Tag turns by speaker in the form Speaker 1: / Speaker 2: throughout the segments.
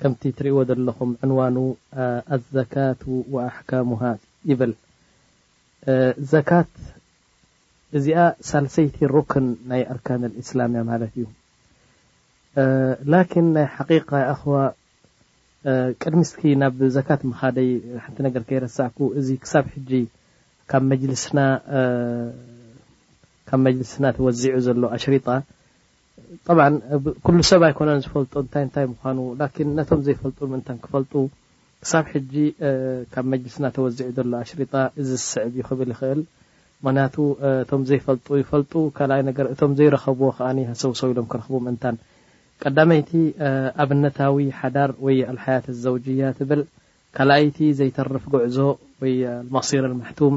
Speaker 1: ከምቲ ትርእይዎ ዘለኹም ዕንዋኑ ኣዘካቱ ወኣሕካሙሃ ይብል። ዘካት እዚኣ ሳልሰይቲ ሩክን ናይ ኣርካነል ኢስላም እያ ማለት እዩ። ላኪን ናይ ሓቂቃ ያኣኽዋ ቅድሚ እስኪ ናብ ዘካት ምኻደይ ሓንቲ ነገር ከይረሳዕኩ እዚ ክሳብ ሕጂ ካብ መጅልስና ካብ መጅልስና ተወዚዑ ዘሎ ኣሽሪጣ ጠብዓ ኩሉ ሰብ ኣይኮነን ዝፈልጦ እንታይ እንታይ ምዃኑ ላኪን ነቶም ዘይፈልጡ ምእንታን ክፈልጡ ክሳብ ሕጂ ካብ መጅልስና ተወዚዑ ዘሎ ኣሽሪጣ እዚ ዝስዕብ እዩ ክብል ይኽእል ምኽንያቱ እቶም ዘይፈልጡ ይፈልጡ ካልኣይ ነገር እቶም ዘይረኸብዎ ከኣ ሃሰውሰው ኢሎም ክረኽቡ ምእንታን ቀዳመይቲ ኣብነታዊ ሓዳር ወይ ኣልሓያት ኣልዘውጅያ ትብል ካልኣይቲ ዘይተርፍ ጉዕዞ ወይ ኣልመሲር ኣልመሕቱም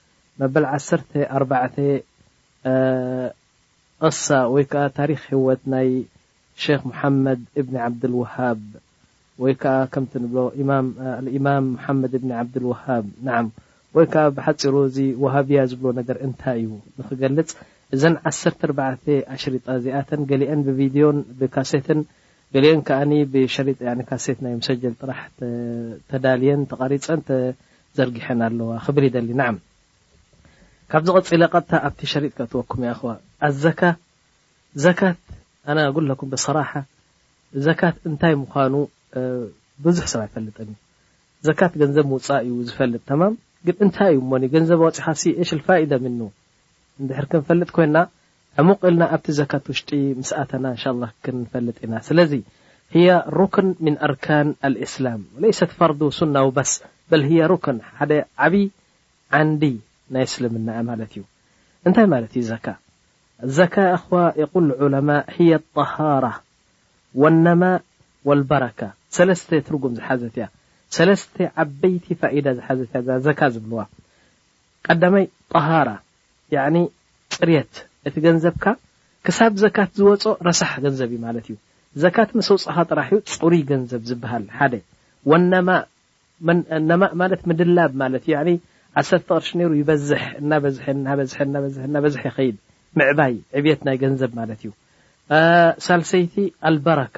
Speaker 1: መበል ዓሰርተ ኣርባዕተ ቕሳ ወይ ከኣ ታሪኽ ህወት ናይ ሸኽ ሙሓመድ እብኒ ዓብደልወሃብ ወይ ከኣ ከምቲ ንብሎ ኢማም ኣልኢማም ሙሓመድ እብኒ ዓብደልወሃብ ነዓም ወይ ከኣ ብሓጺሩ እዚ ወሃብያ ዝብሎ ነገር እንታይ እዩ ንኽገልጽ እዘን ዓሰርተ ኣርባዕተ ኣሽሪጣ እዚኣተን ገሊኤን ብቪድዮን ብካሴትን ገሊኤን ከኣ ብሸሪጥ ያኒ ካሴት ናይ ሙሰጀል ጥራሕ ተዳልየን ተቐሪጸን ዘርጊሐን ኣለዋ ክብል ይደሊ ናዓም ካብዚ ቀጺለ ቀጥታ ኣብቲ ሸሪጥ ከእትወኩም እየ ኣኽዋ ኣዘካ ዘካት ኣነ ኣጉለኩም ብሰራሓ ዘካት እንታይ ምዃኑ ብዙሕ ሰብ ኣይፈልጥን እዩ ዘካት ገንዘብ ምውጻእ እዩ ዝፈልጥ ተማም ግን እንታይ እዩ እሞኒ ገንዘብ ኣውጺኻሲ እሽ ልፋኢደ ምኑ እንድሕር ክንፈልጥ ኮይና ዕሙቅ ኢልና ኣብቲ ዘካት ውሽጢ ምስ ኣተና እንሻላህ ክንፈልጥ ኢና ስለዚ ህየ ሩክን ምን ኣርካን ኣልእስላም ለይሰት ፈርዱ ሱና ውበስ በል ህየ ሩክን ሓደ ዓብይ ዓንዲ ናይ እስልምና እያ ማለት እዩ እንታይ ማለት እዩ ዘካ ዘካ የኣኽዋ የቁል ዑለማእ ህየ ጠሃራ ወነማእ ወልበረካ ሰለስተ ትርጉም ዝሓዘት እያ ሰለስተ ዓበይቲ ፋኢዳ ዝሓዘት እያ እዛ ዘካ ዝብልዋ ቀዳማይ ጠሃራ ያኒ ጽርየት እቲ ገንዘብካ ክሳብ ዘካት ዝወጾ ረሳሕ ገንዘብ እዩ ማለት እዩ ዘካት ምስ ኣውጻኻ ጥራሕ እዩ ጽሩይ ገንዘብ ዝብሃል ሓደ ወነማእ ነማእ ማለት ምድላብ ማለት እዩ ያኒ ዓሰርተ ቅርሺ ኔሩ ይበዝሕ እናበዝሐ እናበዝሐ እናበዝሐ እናበዝሐ ይኸይድ ምዕባይ ዕብየት ናይ ገንዘብ ማለት እዩ ሳልሰይቲ ኣልበረካ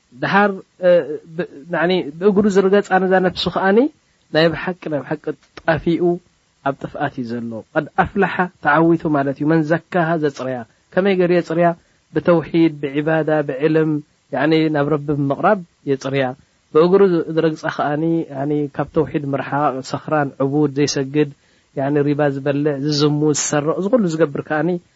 Speaker 1: ደሓር ብእግሩ ዝርገጻ ነዛ ነብሱ ከኣ ናይ ብሓቂ ናይ ብሓቂ ጠፊኡ ኣብ ጥፍኣት እዩ ዘሎ ቀድ ኣፍለሐ ተዓዊቱ ማለት እዩ መን ዘካሃ ዘጽረያ ከመይ ገሩ የጽርያ ብተውሒድ ብዒባዳ ብዕልም ናብ ረቢ ብምቕራብ የጽርያ ብእግሩ ዝረግጻ ከኣ ካብ ተውሒድ ምርሓቕ ሰኽራን ዕቡድ ዘይሰግድ ሪባ ዝበልዕ ዝዝሙት ዝሰርቕ እዚ ኩሉ ዝገብር ከኣ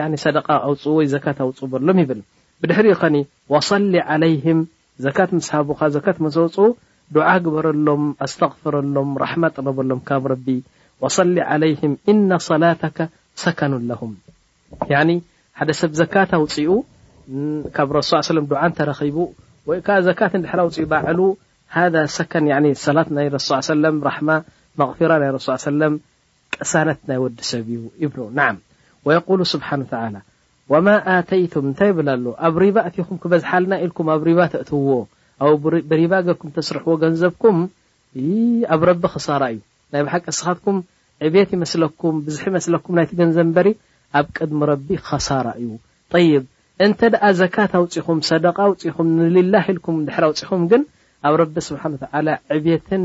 Speaker 1: ያኒ ሰደቃ ኣውጽኡ ወይ ዘካት ኣውጽኡ በሎም ይብል ብድሕሪኡ ከኒ ወሰሊ ዓለይህም ዘካት ምስ ሃቡካ ዘካት ምስ ኣውጽኡ ዱዓ ግበረሎም ኣስተግፍረሎም ራሕማ ጥረበሎም ካብ ረቢ ወሰሊ ዓለይህም ኢነ ሰላተከ ሰከኑን ለሁም ያኒ ሓደ ሰብ ዘካት ኣውጽኡ ካብ ረሱል ሰለላሁ ዓለይሂ ወሰለም ዱዓ እንተረኺቡ ወይ ከኣ ዘካት እንድሕር ኣውጽኡ ባዕሉ ሃዛ ሰከን ያኒ ሰላት ናይ ረሱል ሰለላሁ ዓለይሂ ወሰለም ራሕማ መግፊራ ናይ ረሱል ሰለላሁ ዓለይሂ ወሰለም ቅሳነት ናይ ወዲ ሰብ እዩ ይብሉ ናዓም ወየቁሉ ስብሓን ወተዓላ ወማ ኣተይቱም እንታይ ይብል ኣሎ ኣብ ሪባ ኣቲኹም ክበዝሓልና ኢልኩም ኣብ ሪባ ተእትውዎ ኣብ ብሪባ ገርኩም ተስርሕዎ ገንዘብኩም ኣብ ረቢ ክሳራ እዩ ናይ ብሓቂ እስኻትኩም ዕብት ይመስለኩም ብዝሒ መስለኩም ናይቲ ገንዘብ በሪ ኣብ ቅድሚ ረቢ ኸሳራ እዩ ጠይብ እንተ ደኣ ዘካት ኣውፂኹም ሰደቃ ኣውፂኹም ንልላህ ኢልኩም ድሕር ኣውፂኹም ግን ኣብ ረቢ ስብሓን ወተዓላ ዕብትን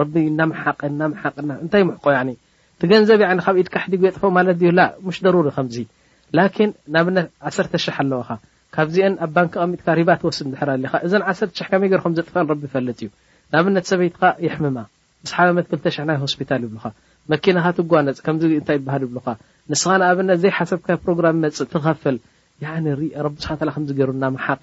Speaker 1: ረቢ እናምሓቀ እናምሓቀ እና እንታይ ምሕቆ ያኒ እቲ ገንዘብ ያኒ ካብ ኢድካ ኣሕዲጉ የጥፍኦ ማለት ድዩ ላእ ሙሽ ደሩሪ ከምዚ ላኪን ንኣብነት ዓሰርተ ሽሕ ኣለዋኻ ካብዚኤን ኣብ ባንኪ ኣቀሚጥካ ሪባ ትወስድ እንድሕር ኣሊኻ እዘን ዓሰርተ ሽሕ ከመይ ገይሩ ከምዘጥፍኣን ረቢ ይፈልጥ እዩ ንኣብነት ሰበይትኻ የሕምማ ምስ ሓመመት ክልተ ሽሕ ናይ ሆስፒታል ይብሉኻ መኪናኻ ትጓነጽ ከምዚ እንታይ ይበሃል ይብሉኻ ንስኻ ንኣብነት ዘይሓሰብካዮ ፕሮግራም ይመጽእ ትኸፍል ያኒ ረቢ ስብሓን ታላ ከምዚ ገይሩ እናመሓቀ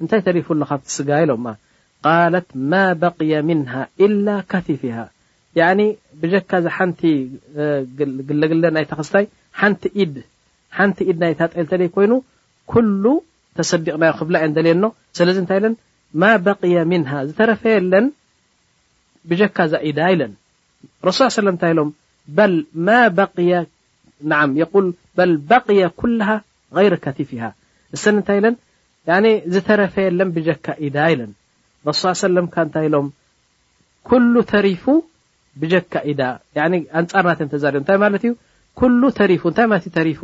Speaker 1: እንታይ ተሪፉ ኣሎ ካብቲ ስጋ ኢሎማ ቃለት ማ በቅየ ምንሃ ኢላ ካቲፊሃ ያኒ ብጀካ እዛ ሓንቲ ግለግለ ናይታ ክስታይ ሓንቲ ኢድ ሓንቲ ኢድ ናይታ ጤል ተደይ ኮይኑ ኩሉ ተሰዲቅናዮ ክብላ እየን ደልየኖ ሰለዚ እንታይ ኢለን ማ በቅየ ምንሃ ዝተረፈ የለን ብጀካ እዛ ኢዳ ኢለን ረሱል ሰለም እንታይ ኢሎም በል ማ በቅየ ናዓም የቁል በል በቅየ ኩልሃ غይር ካቲፊሃ እሰን እንታይ ኢለን ያኔ ዝተረፈ የለን ብጀካ ኢዳ ኢለን ረሱል ሰለም ከ እንታይ ኢሎም ኩሉ ተሪፉ ብጀካ ኢዳ ያኔ ኣንጻር ናተን ተዛሪቦም እንታይ ማለት እዩ ኩሉ ተሪፉ እንታይ ማለት እዩ ተሪፉ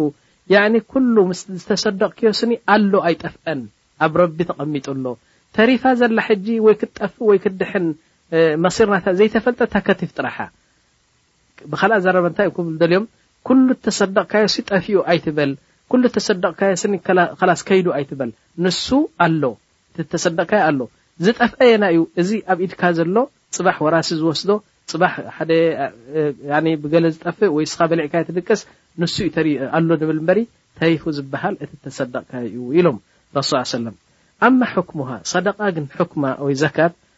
Speaker 1: ያኔ ኩሉ ምስ ዝተሰደቕክዮ ስኒ ኣሎ ኣይጠፍአን ኣብ ረቢ ተቐሚጡ ኣሎ ተሪፋ ዘላ ሕጂ ወይ ክትጠፍእ ወይ ክትድሕን መሲር ናታ ዘይተፈልጠ እታ ከቲፍ ጥራሓ ብኻልእ ኣዘራርባ እንታይ ክብሉ ደልዮም ኩሉ እተሰደቕካዮሲ ጠፊኡ ኣይትበል፣ ኩሉ እተሰደቕካዮስኒ ኸላስ ከይዱ ኣይትበል፣ ንሱ ኣሎ እቲ እተሰደቕካዮ ኣሎ፣ ዝጠፍኣ ኣየናይ እዩ እዚ ኣብ ኢድካ ዘሎ ጽባሕ ወራሲ ዝወስዶ ጽባሕ ሓደ ብገለ ዝጠፍእ ወይ እስኻ በሊዕካዮ ትድቅስ ንሱ እዩ ተሪፉ ኣሎ ንብል እምበሪ ተሪፉ ዝበሃል እቲ እተሰደቕካዮ እዩ ኢሎም ረሱል ሰለም ኣማ ሕክሙሃ ሰደቓ ግን ሕክማ ወይ ዘካት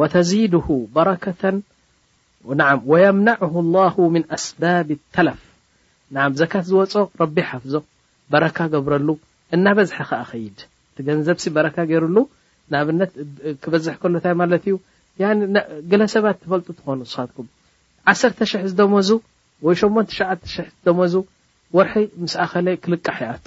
Speaker 1: ወተዚድሁ በረከተን ነዓም ወየምነዕሁ ላሁ ምን ኣስባብ ተለፍ ነዓም ዘካት ዝወጾ ረቢ ይሓፍዞ በረካ ገብረሉ እናበዝሐ ከኣ ከይድ እቲ ገንዘብሲ በረካ ገይርሉ ንኣብነት ክበዝሕ ከሎ ታይ ማለት እዩ ገለ ሰባት ትፈልጡ ትኾኑ ንስኻትኩም ዓሰርተ ሽሕ ዝደመዙ ወይ ሸሞንተ ትሽዓተ ሽሕ ዝደመዙ ወርሒ ምስ ኣኸለ ክልቃሕ ይኣቱ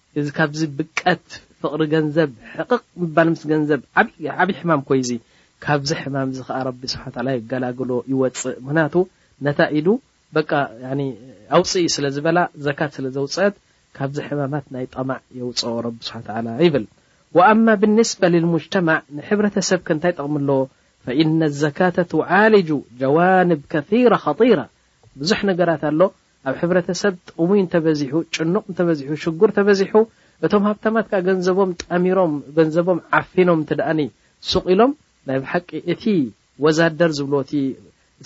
Speaker 1: እዚ ካብዚ ብቀት ፍቅሪ ገንዘብ ሕቅቅ ምባል ምስ ገንዘብ ዓብይ ዓብይ ሕማም እኮ እዩ እዚ ካብዚ ሕማም እዚ ከኣ ረቢ ስብሓን ወተዓላ የገላግሎ ይወጽእ ምክንያቱ ነታ ኢዱ በቃ ያኒ ኣውጽኢ ስለ ዝበላ ዘካት ስለ ዘውጸአት ካብዚ ሕማማት ናይ ጠማዕ የውጽኦ ረቢ ስብሓን ወተዓላ ይብል ወኣማ ብንስባ ልልሙጅተማዕ ንሕብረተሰብ ከ እንታይ ጠቅሚ ኣለዎ ፈኢነ ዘካተ ትዓልጁ ጀዋንብ ከሲራ ከጢራ ብዙሕ ነገራት ኣሎ ኣብ ሕብረተሰብ ጥሙይ እንተበዚሑ፣ ጭኑቕ እንተበዚሑ፣ ሽጉር ተበዚሑ፣ እቶም ሃብታማት ከኣ ገንዘቦም ጣሚሮም፣ ገንዘቦም ዓፊኖም እንተ ደኣኒ ሱቕ ኢሎም፣ ናይ ብሓቂ እቲ ወዛደር ዝብልዎ እቲ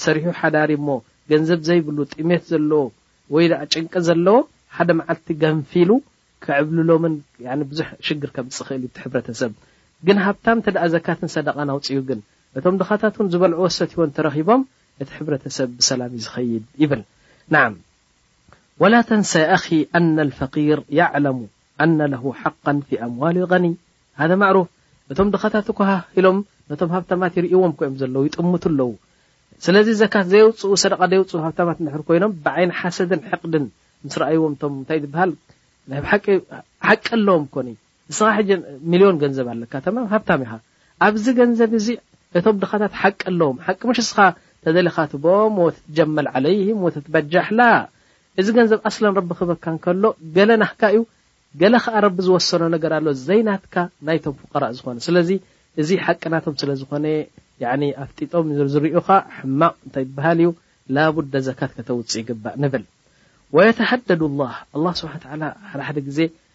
Speaker 1: ሰሪሑ ሓዳሪ እሞ ገንዘብ ዘይብሉ ጥሜት ዘለዎ ወይ ደኣ ጭንቂ ዘለዎ ሓደ መዓልቲ ገንፊሉ ክዕብልሎምን ያኒ ብዙሕ ሽግር ከምጽእ ይኽእል እዩ እቲ ሕብረተሰብ። ግን ሃብታም እንተ ደኣ ዘካትን ሰደቓን ኣውጺኡ ግን እቶም ድኻታት እውን ዝበልዕዎ ዝሰትይዎ እንተረኺቦም እቲ ሕብረተሰብ ብሰላም እዩ ዝኸይድ ይብል ናዓም ወላ ተንሰ ያኣኺ ኣነ ልፈቂር ያዕለሙ ኣነ ለሁ ሓቃ ፊ ኣምዋል ልገኒ ሃዛ ማዕሩፍ እቶም ድኻታት እኮ ሃህ ኢሎም ነቶም ሃብታማት ይርእይዎም እኮ እዮም ዘለዉ ይጥምቱ ኣለዉ ስለዚ ዘካት ዘየውፅኡ ሰደቓ ደየውፅኡ ሃብታማት እንድሕር ኮይኖም ብዓይኒ ሓሰድን ሕቕድን ምስ ረኣይዎም እቶም እንታይ ድበሃል ናይ ብሓቂ ሓቂ ኣለዎም እኮ ንይ ንስኻ ሕጂ ሚልዮን ገንዘብ ኣለካ ተማም ሃብታም ኢኻ ኣብዚ ገንዘብ እዚ እቶም ድኻታት ሓቂ ኣለዎም ሓቂ ምሽ እስኻ ተደሊኻ ትቦም ወትትጀመል ዓለይህም ወትትበጃሕ ላ እዚ ገንዘብ ኣስለን ረቢ ክህበካ እንከሎ ገለ ናህካ እዩ ገለ ከኣ ረቢ ዝወሰኖ ነገር ኣሎ ዘይናትካ ናይቶም ፉቀራእ ዝኾነ ስለዚ እዚ ሓቂ ናቶም ስለ ዝኾነ ያኒ ኣፍጢጦም ዝርዝርኡኻ ሕማቕ እንታይ ይበሃል እዩ ላቡደ ዘካት ከተውፅእ ይግባእ ንብል ወየተሃደዱ ላህ ኣላ ስብሓን ተዓላ ሓደ ሓደ ግዜ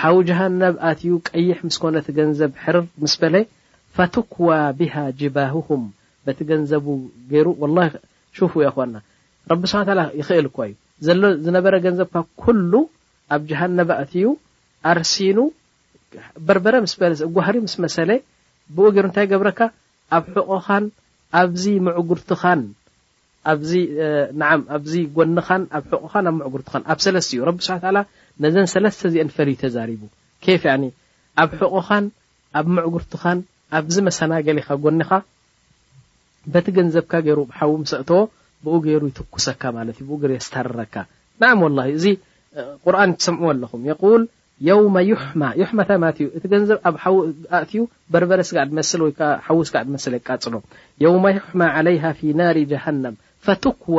Speaker 1: ሓው ጀሃነብ ኣትዩ ቀይሕ ምስ ኮነ እቲ ገንዘብ ሕርር ምስ በለ ፈቱክዋ ቢሃ ጅባሁሁም በቲ ገንዘቡ ገይሩ ወላሂ ሹፉ የእኽዋና ረቢ ስብሓን ወተዓላ ይኽእል እኳ እዩ ዘሎ ዝነበረ ገንዘብካ ኩሉ ኣብ ጀሃነብ ኣእትዩ ኣርሲኑ በርበረ ምስ በለ ጓህሪ ምስ መሰለ ብኡ ገይሩ እንታይ ገብረካ ኣብ ሕቖኻን ኣብዚ ምዕጉርትኻን ኣብዚ ነዓም ኣብዚ ጎንኻን ኣብ ሕቁኻን ኣብ ምዕጉርትኻን ኣብ ሰለስት እዩ ረቢ ስብሓን ወተዓላ ነዘን ሰለስተ እዚኤን ፈልዩ ተዛሪቡ ኬፍ ያኒ ኣብ ሕቁኻን ኣብ ምዕጉርትኻን ኣብዚ መሰናገሊኻ ጎንኻ በቲ ገንዘብካ ገይሩ ሓዊ ምስ ኣእተዎ ብኡ ገይሩ ይትኩሰካ ማለት እዩ ብኡ ገይሩ የስታርረካ ነዓም ወላሂ እዚ ቁርኣን ትሰምዕዎ ኣለኹም የቁል የውመ ዩሕማ ዩሕማ ታይ ማለት እዩ እቲ ገንዘብ ኣብ ሓዊ ኣእትዩ በርበረ ስጋዕ ድመስል ወይ ከኣ ሓዊ ስጋዕ ድመስል የቃጽሎ የውመ ዩሕማ ዓለይሃ ፊ ናሪ ጀሃነም ፈቱክዋ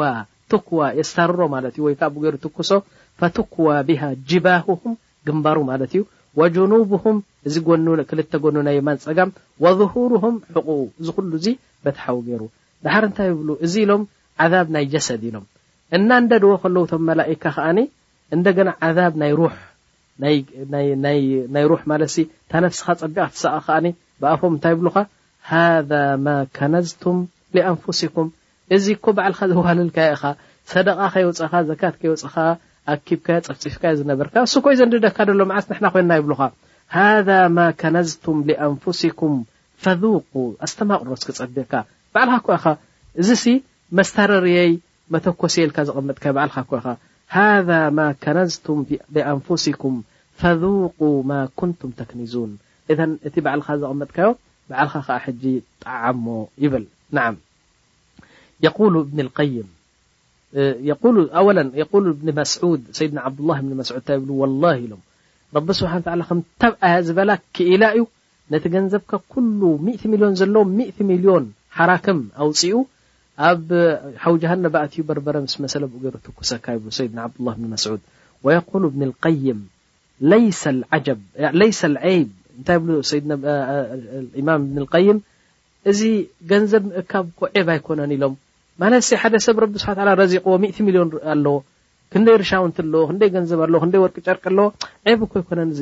Speaker 1: ቱክዋ የስታርሮ ማለት እዩ ወይ ከኣ ኣብኡ ገይሩ ትኩሶ ፈቱክዋ ቢሃ ጅባሁሁም ግንባሩ ማለት እዩ ወጁኑቡሁም እዚ ጎኑ ክልተ ጎኑ ናይ የማን ጸጋም ወዙሁሩሁም ሕቁኡ እዚ ኩሉ እዚ በቲ ሓዊ ገይሩ ደሓር እንታይ ይብሉ እዚ ኢሎም ዓዛብ ናይ ጀሰድ ኢሎም እናንደድዎ ከለዉ እቶም መላኢካ ከኣ እንደገና ዓዛብ ናይ ሩሕ ናይ ሩሕ ማለትሲ እታ ነፍስኻ ጸቢቓ ትሳቐ ከኣ ብኣፎም እንታይ ይብሉኻ ሃዛ ማ ከነዝቱም ሊኣንፉሲኩም እዚ እኮ ባዕልኻ ዘዋሃለልካዮ ኢኻ ሰደቓ ከየውጻኻ ዘካት ከየውጻኻ ኣኪብካዮ ጸፍጺፍካዮ ዝነበርካ እሱ እኮ እዩ ዘንድደካ ደሎ መዓስ ንሕና ኮይንና ይብሉኻ ሃዛ ማ ከነዝቱም ሊኣንፉሲኩም ፈذቁ ኣስተማቕሮ እስኪ ጸቢቕካ ባዕልኻ እኮ ኢኻ እዚሲ መስታረርየይ መተኮስየ ኢልካ ዘቐመጥካዮ ባዕልኻ እኮ ኢኻ ሃዛ ማ ከነዝቱም ሊኣንፉሲኩም ፈዙቁ ማ ኩንቱም ተክኒዙን ኢዘን እቲ ባዕልኻ ዘቐመጥካዮ ባዕልኻ ከኣ ሕጂ ጠዓሞ ይብል ነዓም የቁሉ እብኒ ልቀይም የቁሉ ኣወለ የቁሉ እብኒ መስዑድ ሰይድና ዓብዱላህ እብኒ መስዑድ እንታይ ይብሉ ወላሂ ኢሎም ረቢ ስብሓን ተዓላ ከምታ ኣያ ዝበላ ክኢላ እዩ ነቲ ገንዘብካ ኩሉ ሚእቲ ሚልዮን ዘለዎ ሚእቲ ሚልዮን ሓራክም ኣውጺኡ ኣብ ሓዊ ጀሃነብ ኣእትዩ በርበረ ምስ መሰለ ብኡ ገይሩ ትኩሰካ ይብሉ ሰይድና ዓብዱላህ ብኒ መስዑድ ወየቁሉ ብኒ ልቀይም ለይሰ ልዓጀብ ለይሰ ልዐይብ እንታይ ይብሉ ሰይድና ኢማም ብኒ ልቀይም እዚ ገንዘብ ምእካብ እኮ ዔብ ኣይኮነን ኢሎም ማለት ሲ ሓደ ሰብ ረቢ ስብሓን ተዓላ ረዚቕዎ ሚእቲ ሚልዮን ኣለዎ ክንደይ ርሻውንቲ ኣለዎ ክንደይ ገንዘብ ኣለዎ ክንደይ ወርቂ ጨርቂ ኣለዎ ዔብ እኮ ኣይኮነን እዚ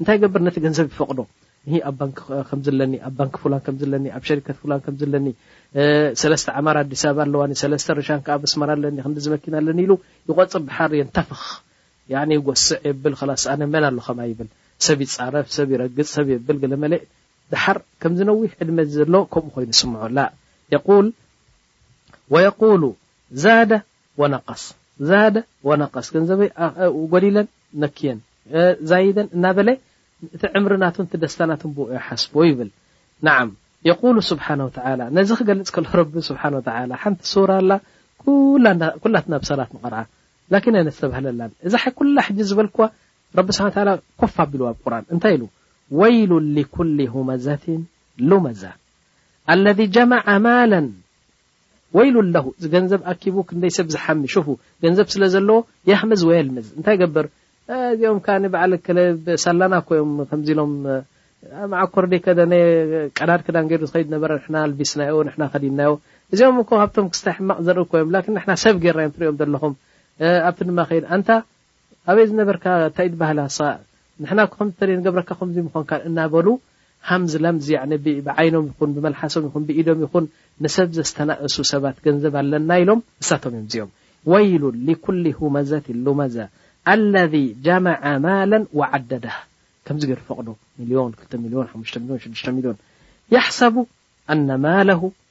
Speaker 1: እንታይ ይገብር ነቲ ገንዘብ ይፈቕዶ ን ኣብ ባንክ ከምዚ ኣለኒ ኣብ ባንክ ፍላን ከምዚ ኣለኒ ኣብ ሸሪከት ፍላን ከምዚ ኣለኒ ሰለስተ ዓማር ኣዲስ ኣበባ ኣለዋኒ ሰለስተ ርሻን ከዓ ኣስመራ ኣለኒ ክንዲዚ መኪና ኣለኒ ኢሉ ይቆፅር ድሓር የንተፍኽ ያኒ ይጎስዕ የብል ከላስ ኣነ መን ኣሎ ከማ ይብል ሰብ ይፃረፍ ሰብ ይረግፅ ሰብ የብል ገለመለ ድሓር ከምዚ ነዊሕ ዕድመ ዘሎ ከምኡ ኮይኑ ስምዖ ላ የቁል ወየቁሉ ዛደ ወነቀስ ዛደ ወነቀስ ገንዘበይ ጎዲለን ነክየን ዛይደን እናበለ እቲ ዕምሪ ናቱን እቲ ደስታ ናቱን ብኡ ይሓስቦ ይብል ነዓም የቁሉ ስብሓነ ወተዓላ ነዚ ክገልፅ ከሎ ረቢ ስብሓነ ወተዓላ ሓንቲ ሱራ ኣላ ኩላትና ብሰላት ንቐርኣ ላኪን ኣይነስተብሃለላን እዛ ኩላ ሕጂ ዝበልክዋ ረቢ ስብሓነ ወተዓላ ኮፍ ኣቢልዋ ኣብ ቁርኣን እንታይ ኢሉ ወይሉ ሊኩሊ ሁመዘትን ሉመዛ ኣለዚ ጀመዐ ማለን ወይሉን ለሁ እዚ ገንዘብ ኣኪቡ ክንደይ ሰብ ዝሓሚ ሹፉ ገንዘብ ስለ ዘለዎ የህምዝ ወየልምዝ እንታይ ይገብር እዚኦም ከኣ በዓል እከለ ሳላና እኮ እዮም ከምዚ ኢሎም መዓኮር ደይ ከደነ ቀዳድ ክዳን ገይሩ ዝኸይድ ዝነበረ ንሕና ኣልቢስናዮ ንሕና ከዲንናዮ እዚኦም እኮ ካብቶም ክስታይ ሕማቕ ዘርኢ እኮ እዮም ላኪን ንሕና ሰብ ገይርና እዮም ትሪኦም ዘለኹም ኣብቲ ድማ ከይድ ኣንታ ኣበይ ዝነበርካ እንታይ ድባህላ ሳእ ንሕና ከምዚ ተለይንገብረካ ከምዚ ምኾንካ እናበሉ ሃምዝ ላምዝ ያዕኒ ብዓይኖም ይኹን ብመልሓሶም ይኹን ብኢዶም ይኹን ንሰብ ዘስተናእሱ ሰባት ገንዘብ ኣለና ኢሎም ንሳቶም እዮም እዚኦም ወይሉ ሊኩሊ ሁመዘቲን ሉመዛ ኣለዚ ጀመዐ ማለን ወዓደደህ ከምዚ ገይሩ ፈቕዶ ሚልዮን ክልተ ሚልዮን ሓሙሽተ ሚልዮን ሽዱሽተ ሚልዮን ያሕሰቡ ኣነ ማለሁ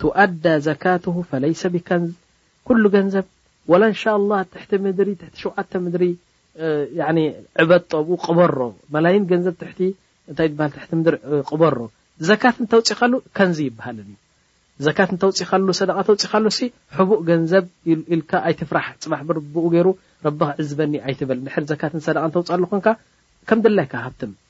Speaker 1: ቱኣዳ ዘካቱሁ ፈለይሰ ቢከንዝ ኩሉ ገንዘብ ወላ እንሻላህ ትሕቲ ምድሪ ትሕቲ ሸውዓተ ምድሪ ዕበጦ ኣብኡ ቅበሮ መላይን ገንዘብ ትሕቲ እንታይ ይበሃል ትሕቲ ምድሪ ቅበሮ ዘካት እንተውፂኻሉ ከንዚ ይበሃልን እዩ ዘካት እንተውፂኻሉ ሰደቃ ተውፂኻሉ ሲ ሕቡእ ገንዘብ ኢልካ ኣይትፍራሕ ፅባሕ ብኡ ገይሩ ረቢ ክዕዝበኒ ኣይትበል እንድሕር ዘካትን ሰደቃን ተውፅኣሉ ኮንካ ከም ድላይካ ሃብትም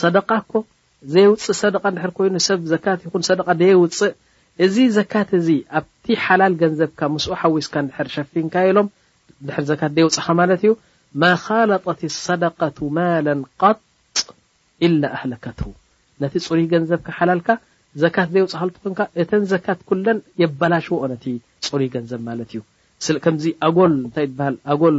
Speaker 1: ሰደቃ እኮ ዘየውጽእ ሰደቃ እንድሕር ኮይኑ ሰብ ዘካት ይኹን ሰደቃ ደየውጽእ እዚ ዘካት እዚ ኣብቲ ሓላል ገንዘብካ ምስኡ ሓዊስካ እንድሕር ሸፊንካዮ ኢሎም እንድሕር ዘካት ደየውጻኻ ማለት እዩ ማ ኻለጠት ሰደቀቱ ማለን ቀጥ ኢላ ኣህለከትሁ ነቲ ጽሩይ ገንዘብካ ሓላልካ ዘካት ዘየውጻኻሉ ተኾንካ እተን ዘካት ኩለን የበላሽወኦ ነቲ ጽሩይ ገንዘብ ማለት እዩ ስለ ከምዚ ኣጎል እንታይ ይበሃል ኣጎል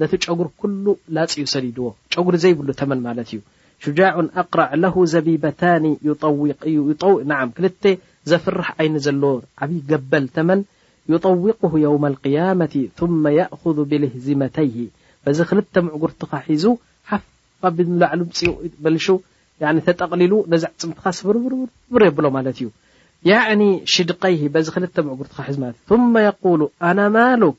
Speaker 1: ነቲ ጨጉሩ ኩሉ ላጽዩ ሰዲድዎ ጨጉሪ ዘይብሉ ተመን ማለት እዩ ሹጃዑን ኣቅራዕ ለሁ ዘቢበታኒ ዩጠዊቅዩዩጠዊ ናዓም ክልተ ዘፍርሕ ዓይኒ ዘለዎ ዓቢ ገበል ተመን ዩጠዊቅሁ የውመ ልቅያመቲ ثመ የእኹዙ ብልህዚመተይሂ በዚ ክልተ ምዕጉርትኻ ሒዙ ሓፍ ኣቢሉ ንላዕሊ ምጽኡ መልሹ ያኒ ተጠቅሊሉ ነዚ ኣዕጽምትኻ ስብርብርብር የብሎ ማለት እዩ ያኒ ሽድቀይሂ በዚ ክልተ ምዕጉርትኻ ሒዙ ማለት እዩ ثመ የቁሉ ኣና ማሉክ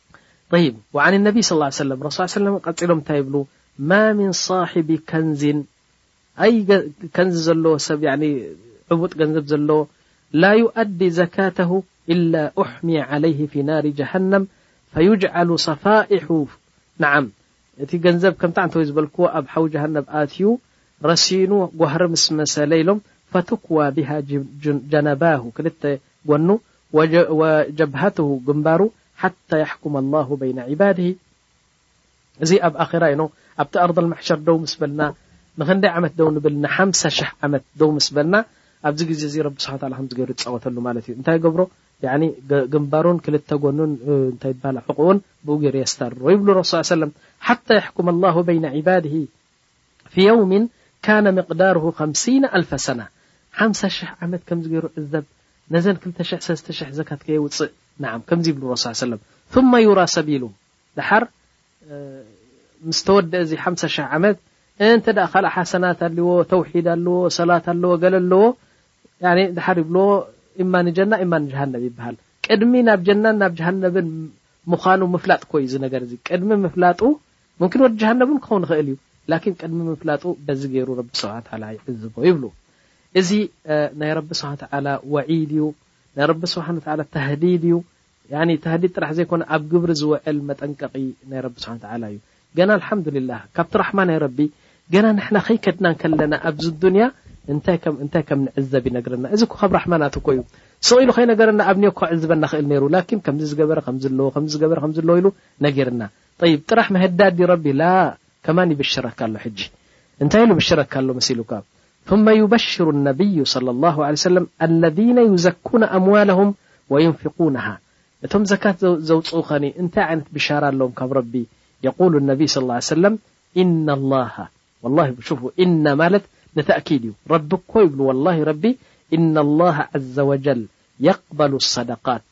Speaker 1: ጠይብ ወዓኒ ነቢይ ስ ላ ሰለም ረሱል ስ ሰለም ቀፂሎም እንታይ ይብሉ ማ ምን ሳሒቢ ከንዚን ኣይ ከንዚ ዘለዎ ሰብ ያኒ ዕቡጥ ገንዘብ ዘለዎ ላ ዩኣዲ ዘካተሁ ኢላ ኡሕምየ ዓለይህ ፊ ናሪ ጀሃነም ፈዩጅዓሉ ሰፋኢሑ ንዓም እቲ ገንዘብ ከምታ እንተወይ ዝበልክዎ ኣብ ሓዊ ጀሃነብ ኣትዩ ረሲኑ ጓህሪ ምስ መሰለ ኢሎም ፈቱክዋ ብሃ ጀነባሁ ክልተ ጎኑ ወጀብሃትሁ ግንባሩ ሓታ የሕኩመ ኣላሁ በይነ ዒባድሂ እዚ ኣብ ኣኼራ ዩ ኣብቲ ኣርደል ማሕሸር ደው ምስ በልና ንኽንደይ ዓመት ደው ንብል ንሓምሳ ሽሕ ዓመት ደው ምስ በልና ኣብዚ ግዜ እዚ ረቢ ስብሓን ታላ ከምዚ ገይሩ ዝፃወተሉ ማለት እዩ እንታይ ገብሮ ያኒ ግንባሩን ክልተ ጎኑን እንታይ ይበሃል ሕቑኡን ብኡ ገይሩ የስታርሮ ይብሉ ረሱል ሰለም ሓታ የሕኩም ኣላሁ በይነ ዒባድሂ ፊ የውሚን ካነ ምቅዳሩሁ ከምሲነ ኣልፈ ሰና ሓምሳ ሽሕ ዓመት ከምዚ ገይሩ ዕዘብ ነዘን ክልተ ሽሕ ሰለስተ ሽሕ ዘካት ከየውጽእ ናዓም ከምዚ ይብሉ ረሱል ሰለላሁ ዓለይሂ ወሰለም ثመ ዩራ ሰቢሉ ዳሓር ምስ ተወደኣ እዚ ሓምሳ ሽሕ ዓመት እንተ ደኣ ካልእ ሓሰናት ኣልዎ ተውሒድ ኣለዎ ሰላት ኣለዎ ገለ ኣለዎ ያኒ ዳሓር ይብልዎ እማ ንጀና እማ ንጀሃነብ ይብሃል ቅድሚ ናብ ጀናን ናብ ጀሃነብን ምዃኑ ምፍላጥ እኮ እዩ እዚ ነገር እዚ ቅድሚ ምፍላጡ ሙምኪን ወዲ ጀሃነብ ውን ክኸውን ይኽእል እዩ ላኪን ቅድሚ ምፍላጡ በዚ ገይሩ ረቢ ስብሓን ወተዓላ ይዕዝቦ ይብሉ እዚ ናይ ረቢ ስብሓን ወተዓላ ወዒድ እዩ ናይ ረቢ ስብሓን ወተዓላ ተህዲድ እዩ ያኒ ተህዲድ ጥራሕ ዘይኮነ ኣብ ግብሪ ዝውዕል መጠንቀቒ ናይ ረቢ ስብሓን ወተዓላ እዩ ገና ኣልሓምዱሊላህ ካብቲ ራሕማ ናይ ረቢ ገና ንሕና ከይከድና እንከለና ኣብዚ ዱንያ እንታይ ከም እንታይ ከም ንዕዘብ ይነግረና እዚ እኮ ካብ ራሕማ ናቱ እኮ እዩ ስቕ ኢሉ ከይነገረና ኣብ ኒዮ ክዕዝበና ክእል ነይሩ ላኪን ከምዚ ዝገበረ ከምዚ ኣለዎ ከምዚ ዝገበረ ከምዚ ኣለዎ ኢሉ ነጊርና ጠይብ ጥራሕ ምህዳድ ድዩ ረቢ ላ ከማን ይብሽረካ ኣሎ ሕጂ እንታይ ኢሉ ይብሽረካ ኣሎ መሲሉካ ثመ ዩበሽሩ ኣነብዩ صለ ላሁ ዓለ ሰለም ኣለዚነ ዩዘኩነ ኣምዋለሁም ወዩንፍቁነሃ እቶም ዘካት ዘውፅኡ ኸኒ እንታይ ዓይነት ብሻራ ኣለዎም ካብ ረቢ የቁሉ ነብይ ስ ላ ሰለም ኢነ ላሃ ወላ ሽፉ ኢነ ማለት ንተእኪድ እዩ ረቢ እኮ ይብሉ ወላ ረቢ ኢነ ላሃ ዘ ወጀል የቅበሉ ሰደቃት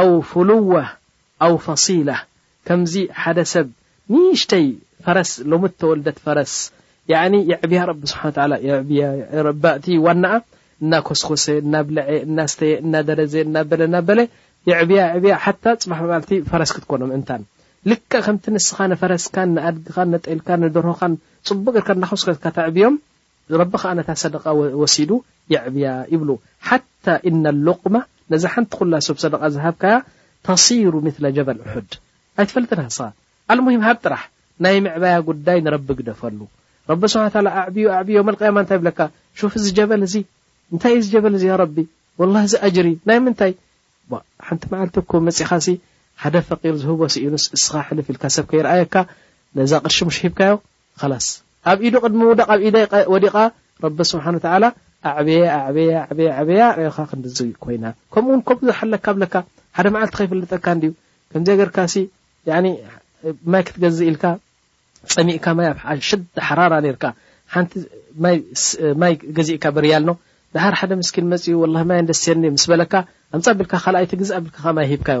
Speaker 1: ኣው ፍሉወህ ኣው ፈሲለህ ከምዚ ሓደ ሰብ ንእሽተይ ፈረስ ሎሚ እተወልደት ፈረስ ያኒ የዕብያ ረቢ ስብሓን ወተዓላ የዕብያ ረባእቲ ዋናኣ እናኮስኮሰ እናብለዐ እናስተየ እናደረዘ እናበለ እናበለ የዕብያ የዕብያ ሓታ ፅባሕ መዓልቲ ፈረስ ክትኮኖ ምእንታን ልክዕ ከምቲ ንስኻ ንፈረስካን ንኣድግኻን ንጤልካን ንደርሆኻን ፅቡቕ ጌርካ እናኾስኮስካ ተዕብዮም ረቢ ከኣ ነታ ሰደቓ ወሲዱ የዕብያ ይብሉ ሓታ ኢነ ሉቅማ ነዛ ሓንቲ ኩላ ሰብ ሰደቓ ዝሃብካያ ተሲሩ ምትለ ጀበል ኡሑድ ኣይትፈልጥን ሃሳ ኣልሙሂም ሃብ ጥራሕ ናይ ምዕባያ ጉዳይ ንረቢ ግደፈሉ ረቢ ስብሓን ወተዓላ ኣዕብዩ ኣዕብዩ የውመል ቅያማ እንታይ ይብለካ ሹፍ እዚ ጀበል እዚ እንታይ እዩ እዚ ጀበል እዚ ያ ረቢ ወላሂ እዚ ኣጅሪ ናይ ምንታይ ሓንቲ መዓልቲ እኮ መጺኻሲ ሓደ ፈቂር ዝህቦ ስኢኑስ እስኻ ሕልፍ ኢልካ ሰብ ከይርኣየካ ነዛ ቅርሺ ምሽ ሂብካዮ ኸላስ ኣብ ኢዱ ቅድሚ ምውዳቕ ኣብ ኢደይ ወዲቓ ረቢ ስብሓን ወተዓላ ኣዕበየ ኣዕበየ ኣዕበየ ኣዕበያ ርእኻ ክንድዚ ኮይና ከምኡ ውን ከምኡ ዝሓለካ ብለካ ሓደ መዓልቲ ከይፍልጠካ እንድዩ ከምዘይ ገርካሲ ያኒ ማይ ክትገዝእ ኢልካ ጸሚእካ ማይ ኣብ ሽድ ሓራራ ነርካ ሓንቲ ማይ ገዚእካ ብርያል ኖ ድሓር ሓደ ምስኪን መጺኡ ወላሂ ማይ እንደስየኒ ምስ በለካ ኣምጻ ብልካ ካልኣይቲ ግዝእ ብልካ ማይ ሂብካዮ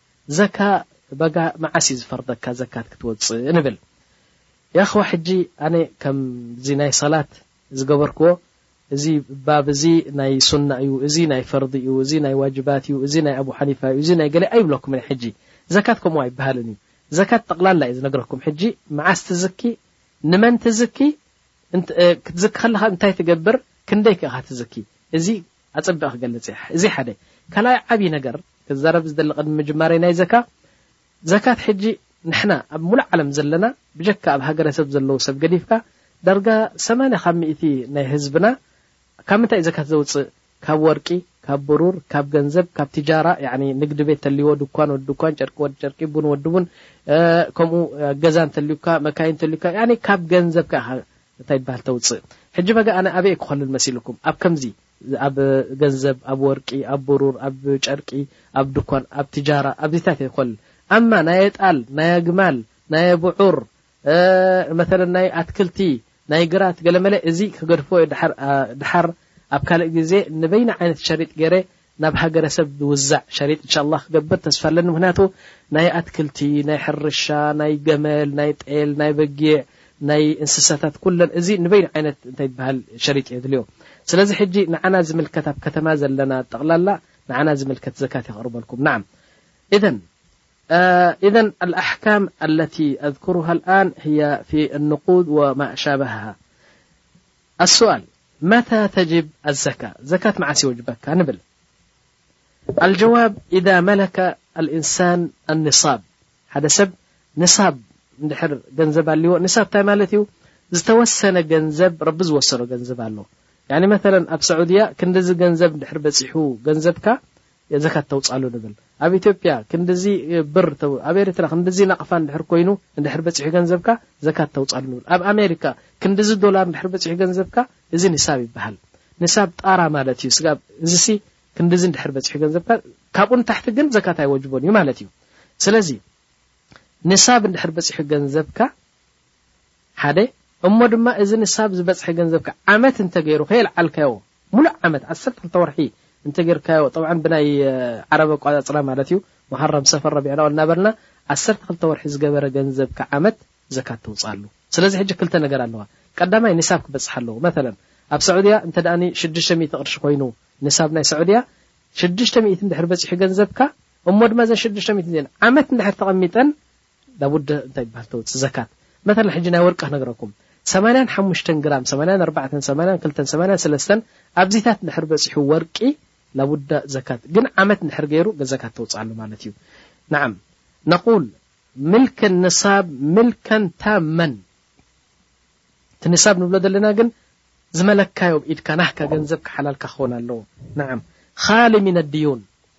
Speaker 1: ዘካ በጋ መዓስ እዩ ዝፈርደካ ዘካት ክትወጽእ ንብል ያኽዋ ሕጂ ኣነ ከምዚ ናይ ሰላት ዝገበርክዎ እዚ ባብ እዚ ናይ ሱና እዩ እዚ ናይ ፈርዲ እዩ እዚ ናይ ዋጅባት እዩ እዚ ናይ ኣቡ ሓኒፋ እዩ እዚ ናይ ገለ ኣይብለኩምን ሕጂ ዘካት ከምኡ ኣይበሃልን እዩ ዘካት ጠቕላላ እዩ ዝነግረኩም ሕጂ መዓስ ትዝኪ ንመን ትዝኪ ክትዝኪ ከለኻ እንታይ ትገብር ክንደይ ከኻ ትዝኪ እዚ ኣጸቢቐ ክገልጽ እየ እዚ ሓደ። ካልኣይ ዓቢ ነገር ክዛረብ ዝደሊ ቅድሚ ምጅማረይ ናይ ዘካ ዘካት ሕጂ ንሕና ኣብ ሙሉእ ዓለም ዘለና ብጀካ ኣብ ሃገረሰብ ዘለዉ ሰብ ገዲፍካ ዳርጋ ሰማንያ ካብ ሚእቲ ናይ ህዝብና ካብ ምንታይ እዩ ዘካት ዘውጽእ ካብ ወርቂ ካብ ብሩር ካብ ገንዘብ ካብ ትጃራ ያኒ ንግዲ ቤት ተልይዎ ድኳን ወዲ ድኳን ጨርቂ ወዲ ጨርቂ ቡን ወዲ ቡን ከምኡ ገዛ እንተልዩካ መካይን እንተልዩካ ያኒ ካብ ገንዘብካ ኢኻ እንታይ ይበሃል ተውጽእ ሕጂ በጋ ኣነ ኣበይ እየ ክኾልል መሲልኩም ኣብ ከምዚ ኣብ ገንዘብ ኣብ ወርቂ ኣብ ቡሩር ኣብ ጨርቂ ኣብ ድኳን ኣብ ትጃራ ኣብዚታት እየ ክኮልል ኣማ ናይ ኣጣል ናይ ኣግማል ናይ ኣብዑር መተለን ናይ ኣትክልቲ ናይ ግራት ገለመለ እዚ ክገድፎ እየ ድሓር ኣብ ካልእ ግዜ ንበይና ዓይነት ሸሪጥ ገይረ ናብ ሃገረሰብ ዝውዛዕ ሸሪጥ እንሻላህ ክገብር ተስፋ ኣለኒ ምክንያቱ ናይ ኣትክልቲ ናይ ሕርሻ ናይ ገመል ናይ ጤል ናይ በጊዕ ናይ እንስሳታት ኩለን እዚ ንበይኑ ዓይነት እንታይ ይበሃል ሸሪጥ የድልዮ ስለዚ ሕጂ ንዓና ዝምልከት ኣብ ከተማ ዘለና ጠቕላላ ንዓና ዝምልከት ዘካት የቕርበልኩም ናዓም ኢዘን ኢዘን ኣልኣሕካም ኣለቲ ኣዝኩሩሃ ኣልኣን ህያ ፊ ኣንቁድ ወማእሻበሃሃ ኣሱኣል መታ ተጅብ ኣዘካ ዘካት መዓስ ይወጅበካ ንብል ኣልጀዋብ እዛ መለከ ኣልእንሳን ኣንሳብ ሓደ ሰብ ንሳብ እንድሕር ገንዘብ ኣልዎ ንሳብ እንታይ ማለት እዩ ዝተወሰነ ገንዘብ ረቢ ዝወሰኖ ገንዘብ ኣሎ ያኒ መተለን ኣብ ሰዑድያ ክንዲዚ ገንዘብ እንድሕር በጺሑ ገንዘብካ የዘካ ተውጻሉ ንብል ኣብ ኢትዮጵያ ክንድዚ ብር ተው ኣብ ኤሪትራ ክንድዚ ናቅፋ እንድሕር ኮይኑ እንድሕር በጺሑ ገንዘብካ ዘካት ተውጻሉ ንብል ኣብ ኣሜሪካ ክንድዚ ዶላር እንድሕር በጺሑ ገንዘብካ እዚ ንሳብ ይበሃል ንሳብ ጣራ ማለት እዩ ስጋብ እዚሲ ክንድዚ እንድሕር በጺሑ ገንዘብካ ካብኡ ንታሕቲ ግን ዘካት ኣይወጅቦን እዩ ማለት እዩ ስለዚ ንሳብ እንድሕር በጺሑ ገንዘብካ ሓደ እሞ ድማ እዚ ንሳብ ዝበጽሐ ገንዘብካ ዓመት እንተ ገይሩ ከየልዓልካዮ ምሉእ ዓመት ዓሰርተ ክልተ ወርሒ እንተ ጌርካዮ ጠብዓን ብናይ ዓረብ ኣቋጻጽራ ማለት እዩ ሙሃረም ሰፈር ረቢዑን ኣወል እናበልና ዓሰርተ ክልተ ወርሒ ዝገበረ ገንዘብካ ዓመት ዘካት ተውጽኣሉ ስለዚ ሕጂ ክልተ ነገር ኣለዋ ቀዳማይ ንሳብ ክበጽሕ ኣለዎ መተለ ኣብ ሰዑድያ እንተ ደኣኒ ሽዱሽተ ሚእቲ ቅርሺ ኮይኑ ንሳብ ናይ ሰዑድያ ሽዱሽተ ሚእቲ እንድሕር በጺሑ ገንዘብካ እሞ ድማ እዘን ሽዱሽተ ሚእቲ እዚኤን ዓመት እንድሕር ተቐሚጠን ላቡደ እንታይ ይበሃል ተውጽእ ዘካት መተላ ሕጂ ናይ ወርቂ ክነግረኩም ሰማንያን ሓሙሽተን ግራም ሰማንያን ኣርባዕተን ሰማንያን ክልተን ሰማንያን ሰለስተን ኣብዚታት ድሕር በጺሑ ወርቂ ላቡዳ ዘካት ግን ዓመት ድሕር ገይሩ ዘካት ተውጽኣሉ ማለት እዩ ንዓም ነቁል ምልክ ንሳብ ምልከን ታመን እቲ ንሳብ ንብሎ ዘለና ግን ዝመለካዮም ኢድካ ናህካ ገንዘብካ ሓላልካ ክኾን ኣለዎ ንዓም ኻሊ ሚን ኣድዩን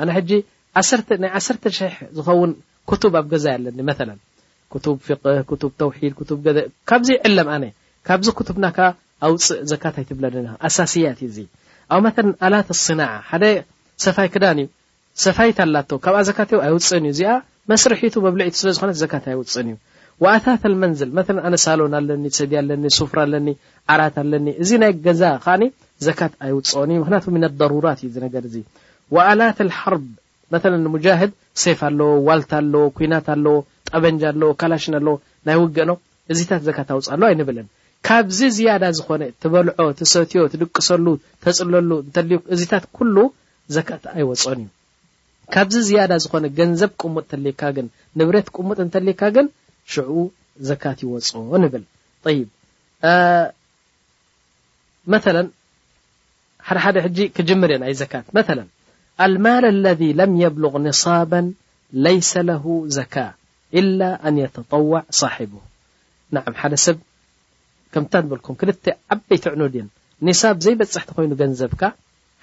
Speaker 1: ኣነ ሕጂ ዓሰርተ ናይ ዓሰርተ ሽሕ ዝኸውን ኩቱብ ኣብ ገዛይ ኣለኒ መተላ ኩቱብ ፊቅህ ኩቱብ ተውሒድ ኩቱብ ገደ ካብዚ ይዕለም ኣነ ካብዚ ኩቱብ ናካ ኣውጽእ ዘካት ኣይትብለንን ኢኻ ኣሳስያት እዩ እዚ ኣው መተን ኣላት ስናዓ ሓደ ሰፋይ ክዳን እዩ ሰፋይት ኣላቶ ካብኣ ዘካት ኣየውጽእን እዩ እዚኣ መስርሒቱ መብልዒቱ ስለ ዝኾነት ዘካት ኣየውጽእን እዩ። ወኣታተ ኣልመንዝል መተለን ኣነ ሳሎን ኣለኒ፣ ሰድያ ኣለኒ፣ ሱፍራ ኣለኒ፣ ዓራት ኣለኒ እዚ ናይ ገዛ ከኣ ዘካት ኣየውጽኦን እዩ ምኽንያቱ ምን ኣደሩራት እዩ እዚ ነገር እዚ። ወኣላት ኣልሓርብ መተለን ሙጃህድ ሴፍ ኣለዎ፣ ዋልታ ኣለዎ፣ ኩናት ኣለዎ፣ ጠበንጃ ኣለዎ፣ ካላሽን ኣለዎ ናይ ውግእ ነው እዚታት ዘካት ኣውጽኣሉ ኣይንብልን። ካብዚ ዝያዳ ዝኾነ ትበልዖ፣ ትሰትዮ፣ ትድቅሰሉ፣ ተጽለሉ እንተልዩ እዚታት ኩሉ ዘካት ኣይወጽኦን እዩ። ካብዚ ዝያዳ ዝኾነ ገንዘብ ቁሙጥ ተልየካ ግን ንብረት ቁሙጥ እንተልየካ ግን ሽዑ ዘካት ይወጾ ንብል ጠይብ መተለ ሓደ ሓደ ሕጂ ክጅምር እየ ናይ ዘካት መተለ ኣልማል ኣለذ ለም የብሉغ ንصባ ለይሰ ለሁ ዘካ ኢላ ኣን የተጠዋዕ ሳሒቡ ንዓም ሓደ ሰብ ከምታ ንበልኩም ክልተ ዓበይቲ ዕኑድ እየን ኒሳብ ዘይበፅሕቲ ኮይኑ ገንዘብካ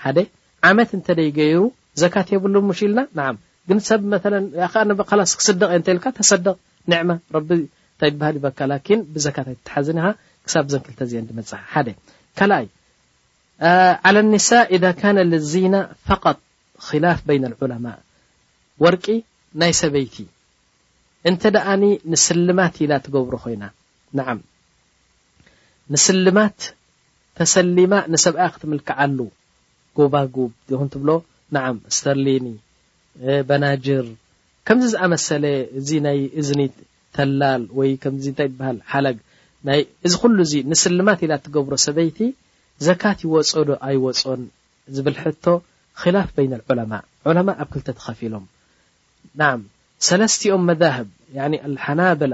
Speaker 1: ሓደ ዓመት እንተደይ ገይሩ ዘካት የብሉን ሙሽ ኢልና ናዓም ግን ሰብ መተለ ኣነ ኻላስ ክስደቅ እየ እንተልካ ተሰደቅ ኒዕማ ረቢ እንታይ ይብሃል ይበካ ላኪን ብዘካት ኣይትትሓዝን ኢኻ ክሳብ እዘን ክልተ እዚኤን ድመጽኣ ሓደ ካልኣይ ዓለ ኣኒሳ ኢዛ ካነ ልዚና ፈቀጥ ኺላፍ በይነ ልዑለማእ ወርቂ ናይ ሰበይቲ እንተ ደኣ ንስልማት ኢላ ትገብሮ ኾይና ነዓም ንስልማት ተሰሊማ ንሰብኣያ ክትምልክዓሉ ጎባጉብ ዲኹም ትብሎ ነዓም ስተርሊኒ በናጅር ከምዚ ዝኣመሰለ እዚ ናይ እዝኒ ተላል ወይ ከምዚ እንታይ ይበሃል ሓላግ ናይ እዚ ኩሉ እዚ ንስልማት ኢላ ትገብሮ ሰበይቲ ዘካት ይወጾ ዶ ኣይወጾን ዝብል ሕቶ ኺላፍ በይነ ዑለማእ ዑለማእ ኣብ ክልተ ተኸፊሎም ነዓም ሰለስቲኦም መዛህብ ያኒ ኣልሓናብላ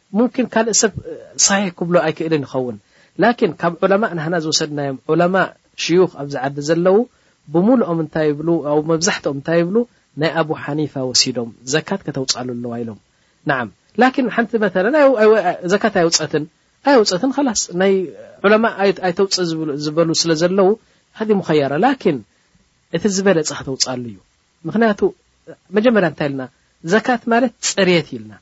Speaker 1: ሙምኪን ካልእ ሰብ ሳሒሕ ክብሎ ኣይክእልን ይኸውን ላኪን ካብ ዑለማእ ናህና ዝወሰድናዮም ዑለማእ ሽዩኽ ኣብዚ ዓዲ ዘለዉ ብሙሉኦም እንታይ ይብሉ ኣው መብዛሕትኦም እንታይ ይብሉ ናይ ኣቡ ሓኒፋ ወሲዶም ዘካት ከተውጻሉ ኣለዋ ኢሎም ናዓም ላኪን ሓንቲ መተለ ዘካት ኣየውጸትን ኣየውጸትን ኸላስ ናይ ዑለማእ ኣይተውጽእ ዝበሉ ስለ ዘለዉ ሃዲ ሙኸያራ ላኪን እቲ ዝበለጸ ከተውጻሉ እዩ ምኽንያቱ መጀመርያ እንታይ ኢልና ዘካት ማለት ጽርየት ኢልና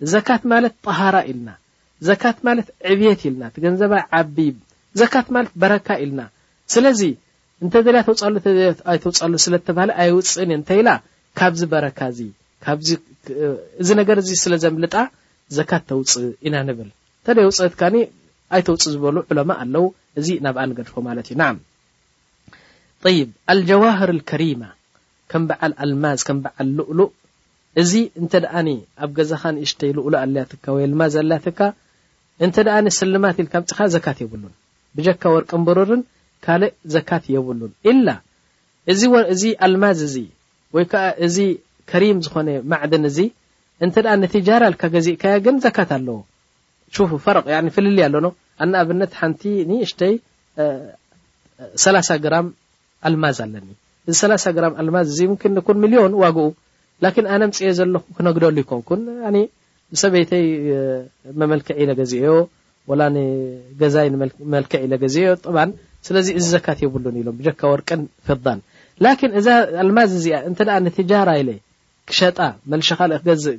Speaker 1: ዘካት ማለት ጠሃራ ኢልና ዘካት ማለት ዕብየት ኢልና እቲ ገንዘባ ይዓቢ ዘካት ማለት በረካ ኢልና ስለዚ እንተ ደልያ ተውጻሉ እንተ ደልያ ኣይተውጻሉ ስለ እተባህለ ኣይውጽእን እየ እንተ ኢላ ካብዚ በረካ እዚ ካብዚ እዚ ነገር እዚ ስለ ዘምልጣ ዘካት ተውጽእ ኢና ንብል እንተ ደይ ውጽእት ካኒ ኣይተውጽእ ዝበሉ ዑለማ ኣለው እዚ ናብኣ ንገድፎ ማለት እዩ ናዓም ጠይብ ኣልጀዋህር ኣልከሪማ ከም በዓል ኣልማዝ ከም በዓል ሉእሉእ እዚ እንተ ኣብ ገዛኻ ንእሽተይ ሉእሉእ ኣላትካ ወይ ኣልማዝ ኣላትካ እንተ ስልማት ኢልካ ኣምጺኻ ዘካት የብሉን ብጀካ ወርቅን ብሩርን ካልእ ዘካት የብሉን ኢላ እዚ ኣልማዝ እዚ ወይ ከኣ እዚ ከሪም ዝኾነ ማዕድን እዚ እንተ ንትጃራ ኢልካ ገዚእካዮ ግን ዘካት ኣለዎ ሹፉ ፈርቅ ያኒ ፍልልይ ኣሎ ን ኣብነት ሓንቲ ንእሽተይ ሰላሳ ግራም ኣልማዝ ኣለኒ እዚ ሰላሳ ግራም ኣልማዝ እዚ ምኪን ንኩን ሚልዮን ዋግኡ ላኪን ኣነ ኣምጽኤ ዘለኩ ክነግደሉ ኣይኮንኩን ያኒ ንሰበይተይ መመልክዒ ኢለ ገዚኤዮ ወላ ንገዛይ መልክዕ ኢለ ገዚኤዮ ጠባን ስለዚ እዚ ዘካት የብሉን ኢሎም ብጀካ ወርቅን ፍዳን ላኪን እዛ ኣልማዝ እዚኣ እንተ ንትጃራ ኢለ ክሸጣ መልሸ ካልእ ክገዝእ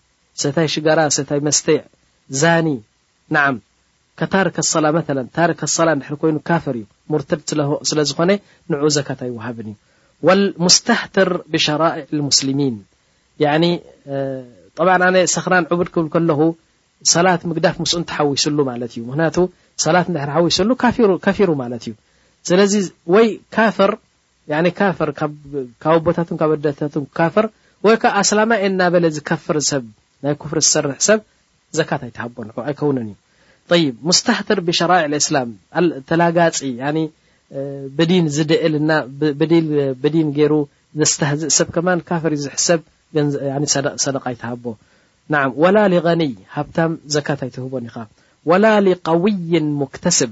Speaker 1: ሰታይ ሽጋራ ሰታይ መስተ ዛኒ ናዓም ከታርክ ኣሰላ መተለን ታርክ ኣሰላ እንድሕር ኮይኑ ካፍር እዩ ሙርተድ ስለ ዝኾነ ንዑኡ ዘካት ኣይወሃብን እዩ ወል ሙስተህትር ብሸራኢዕ ልሙስሊሚን ያኒ ጠብዓ ኣነ ሰኽራን ዑቡድ ክብል ከለኹ ሰላት ምግዳፍ ምስኡን ተሓዊስሉ ማለት እዩ ምክንያቱ ሰላት እንድሕር ሓዊስሉ ከፊሩ ማለት እዩ ስለዚ ወይ ካፍር ያኒ ካፍር ካብ ኣቦታቱን ካብ ኣደታቱን ክካፍር ወይ ከኣ ኣስላማይ እየ እናበለ ዝከፍር ሰብ ናይ ኩፍሪ ዝሰርሕ ሰብ ዘካት ኣይትሃቦ ንዑ ኣይከውንን እዩ طይብ ሙስተህትር ብሸራይዕ እስላም ተላጋጺ ያኒ ብዲን ዝድእል እና ብዲል ብዲን ገይሩ ዘስተህዝእ ሰብ ከማን ካፍር እዩ ዝሕሰብ ሰደቃ ኣይትሃቦ ናዓም ወላ ሊገኒይ ሃብታም ዘካት ኣይትህቦን ኢኻ ወላ ሊቀውይን ሙክተስብ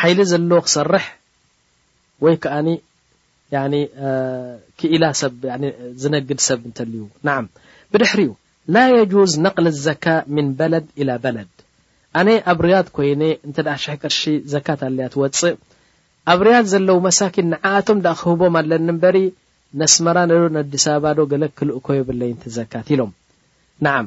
Speaker 1: ሓይሊ ዘለዎ ክሰርሕ ወይ ከኣ ያኒ ክኢላ ሰብ ያኒ ዝነግድ ሰብ እንተልዩ ናዓም ብድሕሪኡ ላ የጁዝ ነቅል ኣዘካ ምን በለድ ኢላ በለድ ኣነ ኣብ ርያድ ኮይነ እንተ ሽሕ ቅርሺ ዘካት ኣለያ ትወጽእ ኣብ ርያድ ዘለው መሳኪን ንዓኣቶም ደኣ ክህቦም ኣለኒ እምበሪ ነስመራ ዶ ነዲስ ኣበባ ዶ ገለ ክልእኮ የብለይን ትዘካት ኢሎም ናዓም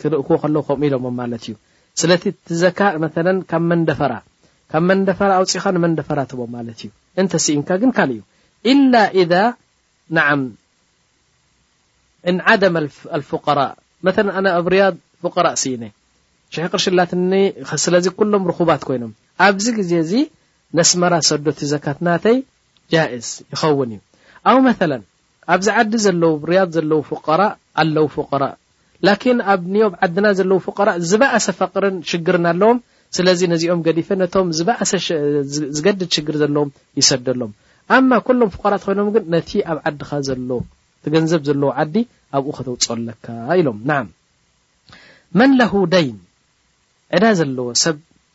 Speaker 1: ክልእኩዎ ከለዉ ከምኡ ኢሎሞም ማለት እዩ ስለቲ እቲ ዘካ መተለን ካብ መንደፈራ ካብ መንደፈራ ኣውጺኻ ንመንደፈራ ትቦ ማለት እዩ እንተ ሲኢንካ ግን ካልእ እዩ ኢላ ኢዛ ናዓም እንዓደመ ኣልፉቀራ መተለን ኣነ ኣብ ርያድ ፉቀራ ሲኢነ ሽሕ ቅርሺ ኣላትኒ ስለዚ ኩሎም ርኹባት ኮይኖም ኣብዚ ግዜ እዚ ነስመራ ሰዶ እቲ ዘካት ናተይ ጃእዝ ይኸውን እዩ ኣው መተለን ኣብዚ ዓዲ ዘለዉ ርያድ ዘለዉ ፉቀራእ ኣለዉ ፉቀራእ ላኪን ኣብ ንዮብ ዓድና ዘለዉ ፉቀራእ ዝበኣሰ ፈቅርን ሽግርን ኣለዎም ስለዚ ነዚኦም ገዲፈ ነቶም ዝበኣሰ ዝገድድ ሽግር ዘለዎም ይሰደሎም ኣማ ኩሎም ፉቀራእ ተኮይኖም ግን ነቲ ኣብ ዓድካ ዘሎ እቲ ገንዘብ ዘለዎ ዓዲ ኣብኡ ከተውጽኦ ኣለካ ኢሎም ናዓም መን ለሁ ደይን ዕዳ ዘለዎ ሰብ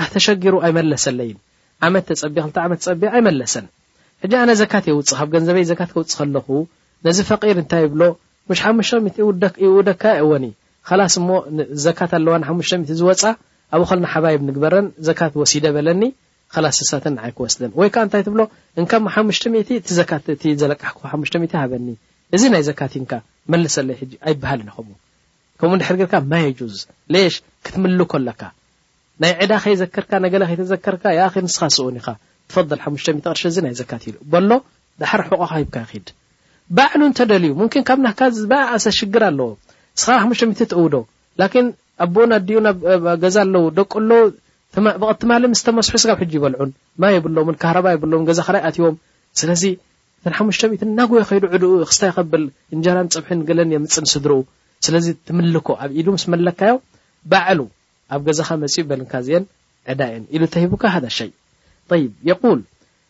Speaker 1: ኣህ ተሸጊሩ ኣይመለሰለይን ዓመት ተጸብየ ክልተ ዓመት ተጸብየ ኣይመለሰን ሕጂ ኣነ ዘካት የውጽእ ካብ ገንዘበይ ዘካት ከውጽእ ከለኹ ነዚ ፈቂር እንታይ እብሎ ምሽ ሓሙሽተ ሚእቲ ይውደካ የእወኒ ኸላስ እሞ ዘካት ኣለዋ ንሓሙሽተ ሚእቲ ዝወጻ ኣብኡ ከልና ሓባይብ ንግበረን ዘካት ወሲደ በለኒ ኸላስ ንሳተን ንዓይ ክወስደን ወይ ከኣ እንታይ ትብሎ እንካ እሞ ሓሙሽተ ሚእቲ እቲ ዘካት እቲ ዘለቃሕኩ ሓሙሽተ ሚእቲ ሃበኒ እዚ ናይ ዘካት ኢንካ መልሰለይ ሕጂ ኣይብሃልን እዩ ከምኡ ከምኡ እንድሕር ጌርካ ማ የጁዝ ሌሽ ክትምልኮ ኣለካ ናይ ዕዳ ከይዘከርካ ነገለ ከይተዘከርካ ያኣኺ ንስኻ ስኡን ኢኻ ትፈደል ሓሙሽተ ሚእቲ ቅርሺ እዚ ናይ ዘካት ኢዩ በሎ ዳሓር ሕቆኻ ሂብካዮ ኪድ ባዕሉ እንተደልዩ ሙምኪን ካብ ናካ ዝበኣኣሰ ሽግር ኣለዎ ንስኻ ሓሙሽተ ሚእቲ ትእውዶ ላኪን ኣቦኡን ኣዲኡን ኣብ ገዛ ኣለዉ ደቁ ኣለዉ ብቐትማሊ ምስ ተመስሑ ስጋብ ሕጂ ይበልዑን ማይ የብሎምን ካህረባ የብሎምን ገዛ ክራይ ኣትዎም ስለዚ እተን ሓሙሽተ ሚእቲ እናጎየ ከይዱ ዕድኡ ክስታይ ከብል እንጀራን ፀብሕን ገለን የምፅእ ንስድርኡ ስለዚ ትምልኮ ኣብ ኢዱ ምስ መለካዮ ባዕሉ ኣብ ገዛኻ መፂኡ በል እንካ እዚኤን ዕዳ እየን ኢሉ ተሂቡካ ሃዳ ሸይ ጠይብ የቁል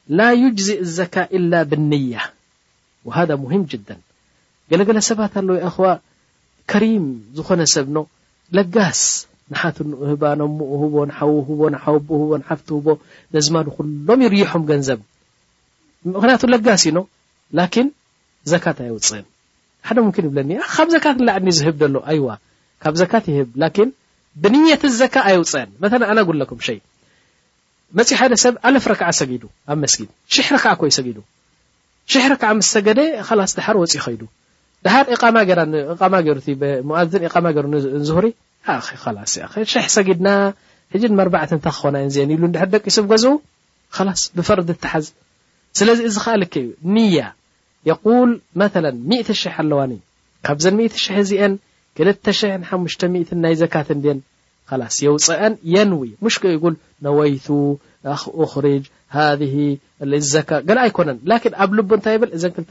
Speaker 1: ላ ዩጅዚእ ዘካ ኢላ ብንያ ወሃዳ ሙሂም ጅደን ገለገለ ሰባት ኣለዉ የእኽዋ ከሪም ዝኾነ ሰብ ኖ ለጋስ ንሓቱ ንእህባ ነምኡ ህቦ ንሓዉ ህቦ ንሓወቦ ህቦ ንሓፍቲ ህቦ ነዝማዱ ኩሎም ይርይሖም ገንዘብ ምክንያቱ ለጋስ እዩ ላኪን ዘካት ኣየውፅእን ሓደ ሙምኪን ይብለኒ ካብ ዘካት ንላዕሊ ድዩ ዝህብ ዘሎ ኣይዋ ካብ ዘካት ይህብ ላኪን ብንየት ዘካ ኣየውፅእን መተ ኣና ጉለኩም ሸይ መፂ ሓደ ሰብ ኣለፍ ረክዓ ሰጊዱ ኣብ መስጊድ ሽሕ ረክዓ ኮይ ሰጊዱ ሽሕ ረክዓ ምስ ሰገደ ላስ ድሓር ወፂ ከይዱ ድሓር እቃማ ገራ እቃማ ገሩ ሙኣዝን እቃማ ገሩ ንዝሁሪ ላስ ሽሕ ሰጊድና ሕጂ ንመርባዕተ እንታይ ክኾና እየን ዜን ኢሉ ንድሕር ደቂሱ ብ ገዝኡ ኸላስ ብፈርዲ እተሓዝ ስለዚ እዚ ኸኣ ልክዕ እዩ ንያ የቁል መለ ሚእቲ ሽሕ ኣለዋኒ ካብዘን ሚእቲ ሽሕ እዚኤን ክልተ ሽሕን ሓሙሽተ ሚእትን ናይ ዘካት እንድን ኸላስ የውፅአን የንዊ ሙሽ ከ ይጉል ነወይቱ ኣኽእኽሪጅ ሃዚህ ዘካ ገለ ኣይኮነን ላኪን ኣብ ልቡ እንታይ ይብል እዘን ክልተ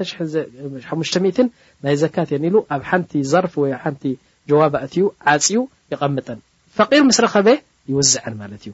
Speaker 1: ሓሙሽተ ሚትን ናይ ዘካት እየን ኢሉ ኣብ ሓንቲ ዘርፊ ወይ ኣብ ሓንቲ ጀዋብ ኣእትዩ ዓፅዩ ይቐምጠን ፈቂር ምስ ረኸበ ይውዝዐን ማለት እዩ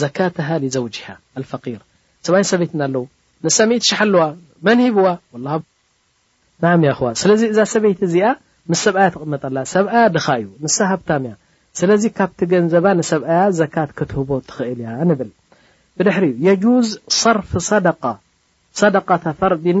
Speaker 1: ዘካተሃ ሊዘውጂሃ ኣልፈቂር ሰብኣይን ሰበይትን ኣለው ንሳ ሚእቲ ሽሕ ኣለዋ መን ሂብዋ ወላሃ ናዓም ያኣኽዋ ስለዚ እዛ ሰበይቲ እዚኣ ምስ ሰብኣያ ትቕመጥ ኣላ ሰብኣያ ድኻ እዩ ንሳ ሃብታም እያ ስለዚ ካብቲ ገንዘባ ንሰብኣያ ዘካት ክትህቦ ትኽእል እያ ንብል ብድሕሪኡ የጁዝ ሰርፍ ሰደቃ ሰደቃተ ፈርድን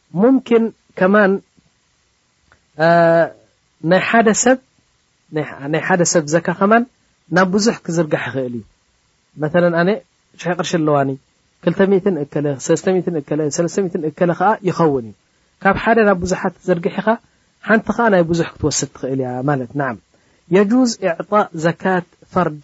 Speaker 1: ሙምኪን ከማን ናይ ሓደ ሰብ ዘካ ከማን ናብ ብዙሕ ክዝርጋሕ ይኽእል እዩ መተለን ኣነ ሽሕ ቅርሺ ኣለዋኒ ክልተ ሚእትን እከለ ሰለስተ ሚእትን እከለ ሰለስተ ሚእትን እከለ ከዓ ይኸውን እዩ ካብ ሓደ ናብ ብዙሓት ትዘርግሕ ኢኻ ሓንቲ ከዓ ናይ ብዙሕ ክትወስድ ትኽእል እያ ማለት ንዓም የጁዝ እዕጣእ ዘካት ፈርድ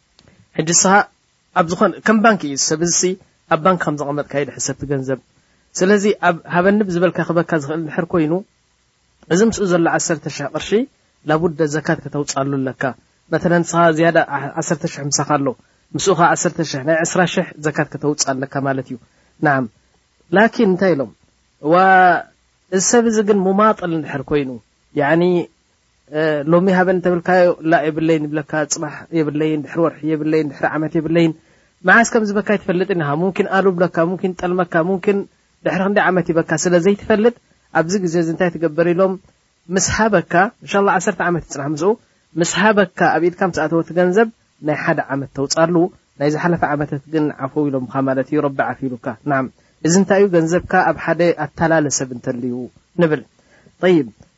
Speaker 1: ሕጂ ንስኻ ኣብ ዝኾነ ከም ባንክ እዩ ሰብ እዚሲ ኣብ ባንክ ከም ዘቐመጥካዩ ድሕሰብቲ ገንዘብ ስለዚ ኣብ ሃበኒ ብዝበልካ ክበካ ዝኽእል ድሕር ኮይኑ እዚ ምስኡ ዘሎ ዓሰርተ ሽሕ ቅርሺ ላቡደ ዘካት ከተውጻሉ ኣለካ መተለ ንስኻ ዝያዳ ዓሰርተ ሽሕ ምሳኻ ኣሎ ምስኡ ኸ ዓሰርተ ሽሕ ናይ ዕስራ ሽሕ ዘካት ከተውጽ ኣለካ ማለት እዩ ንዓም ላኪን እንታይ ኢሎም እዚ ሰብ እዚ ግን ሙማጥል ድሕር ኮይኑ ያኒ ሎሚ ሃበኒ እንተበልካዮ ላእ የብለይን ይብለካ ፅባሕ የብለይን ድሕሪ ወርሒ የብለይን ድሕሪ ዓመት የብለይን መዓዝ ከም ዝበካ ኣይትፈልጥን ኢኻ ሙምኪን ኣሉ ብለካ ሙምኪን ጠልመካ ሙምኪን ድሕሪ ክንደይ ዓመት ይበካ ስለ ዘይትፈልጥ ኣብዚ ግዜ እዚ እንታይ ትገብር ኢሎም ምስ ሃበካ እንሻላ ዓሰርተ ዓመት ይፅናሕ ምስኡ ምስ ሃበካ ኣብ ኢድካ ምስ ኣተወ እቲ ገንዘብ ናይ ሓደ ዓመት ተውፃሉ ናይ ዝሓለፈ ዓመታት ግን ዓፈው ኢሎምኻ ማለት እዩ ረቢ ዓፍ ኢሉካ ናም እዚ እንታይ እዩ ገንዘብካ ኣብ ሓደ ኣታላለ ሰብ እንተልዩ ንብል طيب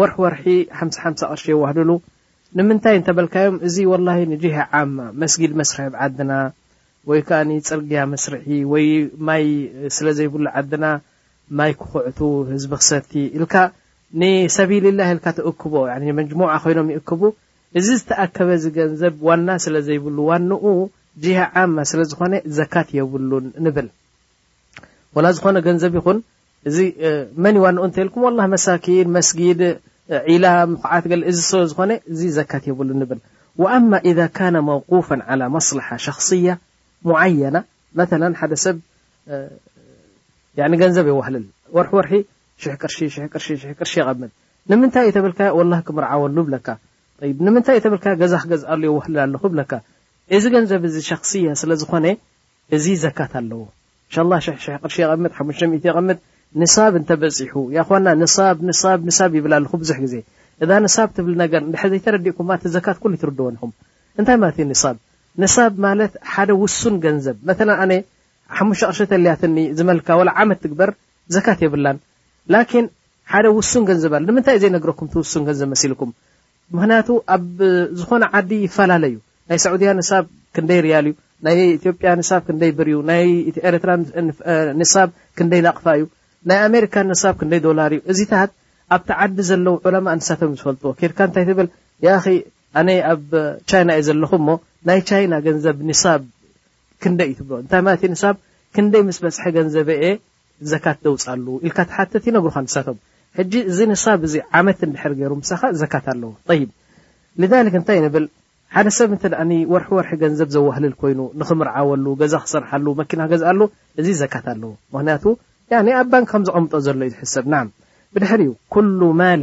Speaker 1: ወርሒ ወርሒ ሓምሳ ሓምሳ ቅርሺ የዋህልሉ ንምንታይ እንተበልካዮም እዚ ወላሂ ንጂሀ ዓማ መስጊድ መስርሒ ኣብ ዓድና ወይ ከኣ ጽርግያ መስርሒ ወይ ማይ ስለ ዘይብሉ ዓድና ማይ ክኹዕቱ ህዝቢ ክሰቲ ኢልካ ንሰቢልላህ ኢልካ ትእክቦ ያኒ መጅሙዓ ኮይኖም ይእክቡ እዚ ዝተኣከበ እዚ ገንዘብ ዋና ስለ ዘይብሉ ዋንኡ ጂሀ ዓማ ስለ ዝኾነ ዘካት የብሉን ንብል ወላ ዝኾነ ገንዘብ ይኹን እዚ መን እዩ ዋንኡ እንተልኩም ዋላህ መሳኪን መስጊድ ዒላ ምኹዓት ገለ እዚ ስለ ዝኾነ እዚ ዘካት የብሉን ንብል ወኣማ ኢዛ ካነ መውቁፋን ዓላ መስለሓ ሸኽስያ ሙዓየና መተላን ሓደ ሰብ ያኒ ገንዘብ የዋህልል ወርሒ ወርሒ ሽሕ ቅርሺ ሽሕ ቅርሺ ሽሕ ቅርሺ የቐምጥ ንምንታይ እዩ ተበልካዮ ወላህ ክምርዓወሉ ይብለካ ጠይብ ንምንታይ እዩ ተበልካዮ ገዛ ክገዝኣሉ የዋህልል ኣለኹ ይብለካ እዚ ገንዘብ እዚ ሸኽስያ ስለ ዝኾነ እዚ ዘካት ኣለዎ እንሻላህ ሽሕ ሽሕ ቅርሺ የቐምጥ ሓሙሽተ ሚእቲ የቐምጥ ንሳብ እንተበፂሑ ያእኽዋና ንሳብ ንሳብ ንሳብ ይብል ኣለኹ ብዙሕ ግዜ እዛ ንሳብ ትብል ነገር እንድሕር ዘይተረዲእኩማ እቲ ዘካት ኩሉ ይትርድዎን ኢኹም እንታይ ማለት እዩ ንሳብ ንሳብ ማለት ሓደ ውሱን ገንዘብ መተላ ኣነ ሓሙሽተ ቅርሺ ተልያትኒ ዝመልካ ወላ ዓመት ትግበር ዘካት የብላን ላኪን ሓደ ውሱን ገንዘብ ኣለ ንምንታይ እዩ ዘይነግረኩም እቲ ውሱን ገንዘብ መሲልኩም ምክንያቱ ኣብ ዝኮነ ዓዲ ይፈላለ እዩ ናይ ሳዑድያ ንሳብ ክንደይ ርያል እዩ ናይ ኢትዮጵያ ንሳብ ክንደይ ብር እዩ ናይ ኤርትራ ንሳብ ክንደይ ናቅፋ እዩ ናይ ኣሜሪካ ንሳብ ክንደይ ዶላር እዩ እዚታት ኣብቲ ዓዲ ዘለዉ ዑለማእ ንሳቶም ዝፈልጥዎ ኬድካ እንታይ ትብል ያኺ ኣነ ኣብ ቻይና እየ ዘለኹ እሞ ናይ ቻይና ገንዘብ ንሳብ ክንደይ እዩ ትብሎ እንታይ ማለት እዩ ንሳብ ክንደይ ምስ በጽሐ ገንዘበ እየ ዘካት ደውጻሉ ኢልካ ትሓትት ይነግሩኻ ንሳቶም ሕጂ እዚ ንሳብ እዚ ዓመት እንድሕር ገሩ ምሳኻ ዘካት ኣለዎ ጠይብ لذلك እንታይ ንብል ሓደ ሰብ እንተ ወርሒ ወርሒ ገንዘብ ዘዋህልል ኮይኑ ንኽምርዓወሉ ገዛ ክሰርሓሉ መኪና ክገዝኣሉ እዚ ዘካት ኣለዎ ምክንያቱ ያኒ ኣብ ባንክ ከም ዘቐምጦ ዘሎ እዩ ዝሕሰብ ናም ብድሕሪኡ ኩሉ ማል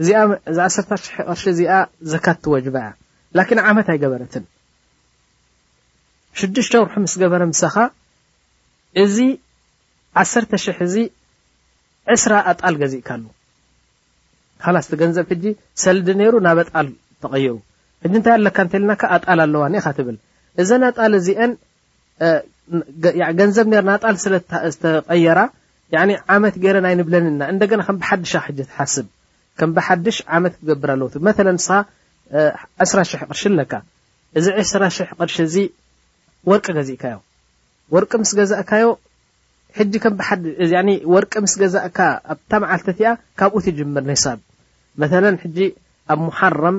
Speaker 1: እዚኣ እዛ ዓሰርተ ሽሕ ቅርሺ እዚኣ ዘካት ትወጅባ እያ ላኪን ዓመት ኣይገበረትን ሽዱሽተ ወርሒ ምስ ገበረ ምሳኻ እዚ ዓሰርተ ሽሕ እዚ ዕስራ ኣጣል ገዚእካ ኣሉ ካላስቲ ገንዘብ ሕጂ ሰልዲ ነይሩ ናብ ኣጣል ተቐይሩ ሕጂ እንታይ ኣለካ እንተልናካ ኣጣል ኣለዋ ኒኻ ትብል እዘን ኣጣል እዚአን ገንዘብ ነር ናጣል ስለ ዝተቀየራ ዓመት ገረ ናይ ንብለን እና እንደገና ከም ብሓድሻ ሕጂ ትሓስብ ከም ብሓድሽ ዓመት ክገብር ኣለዉ መተ ንስኻ ዕስራ ሽሕ ቅርሺ ኣለካ እዚ ዕስራ ሽሕ ቅርሺ እዚ ወርቂ ገዚእካዮ ወርቂ ምስ ገዛእካዮ ሕጂ ከም ብሓድ ወርቂ ምስ ገዛእካ ኣብታ መዓልቲ እቲኣ ካብኡ ትጅምር ኒሳብ መተለን ሕጂ ኣብ ሙሓረም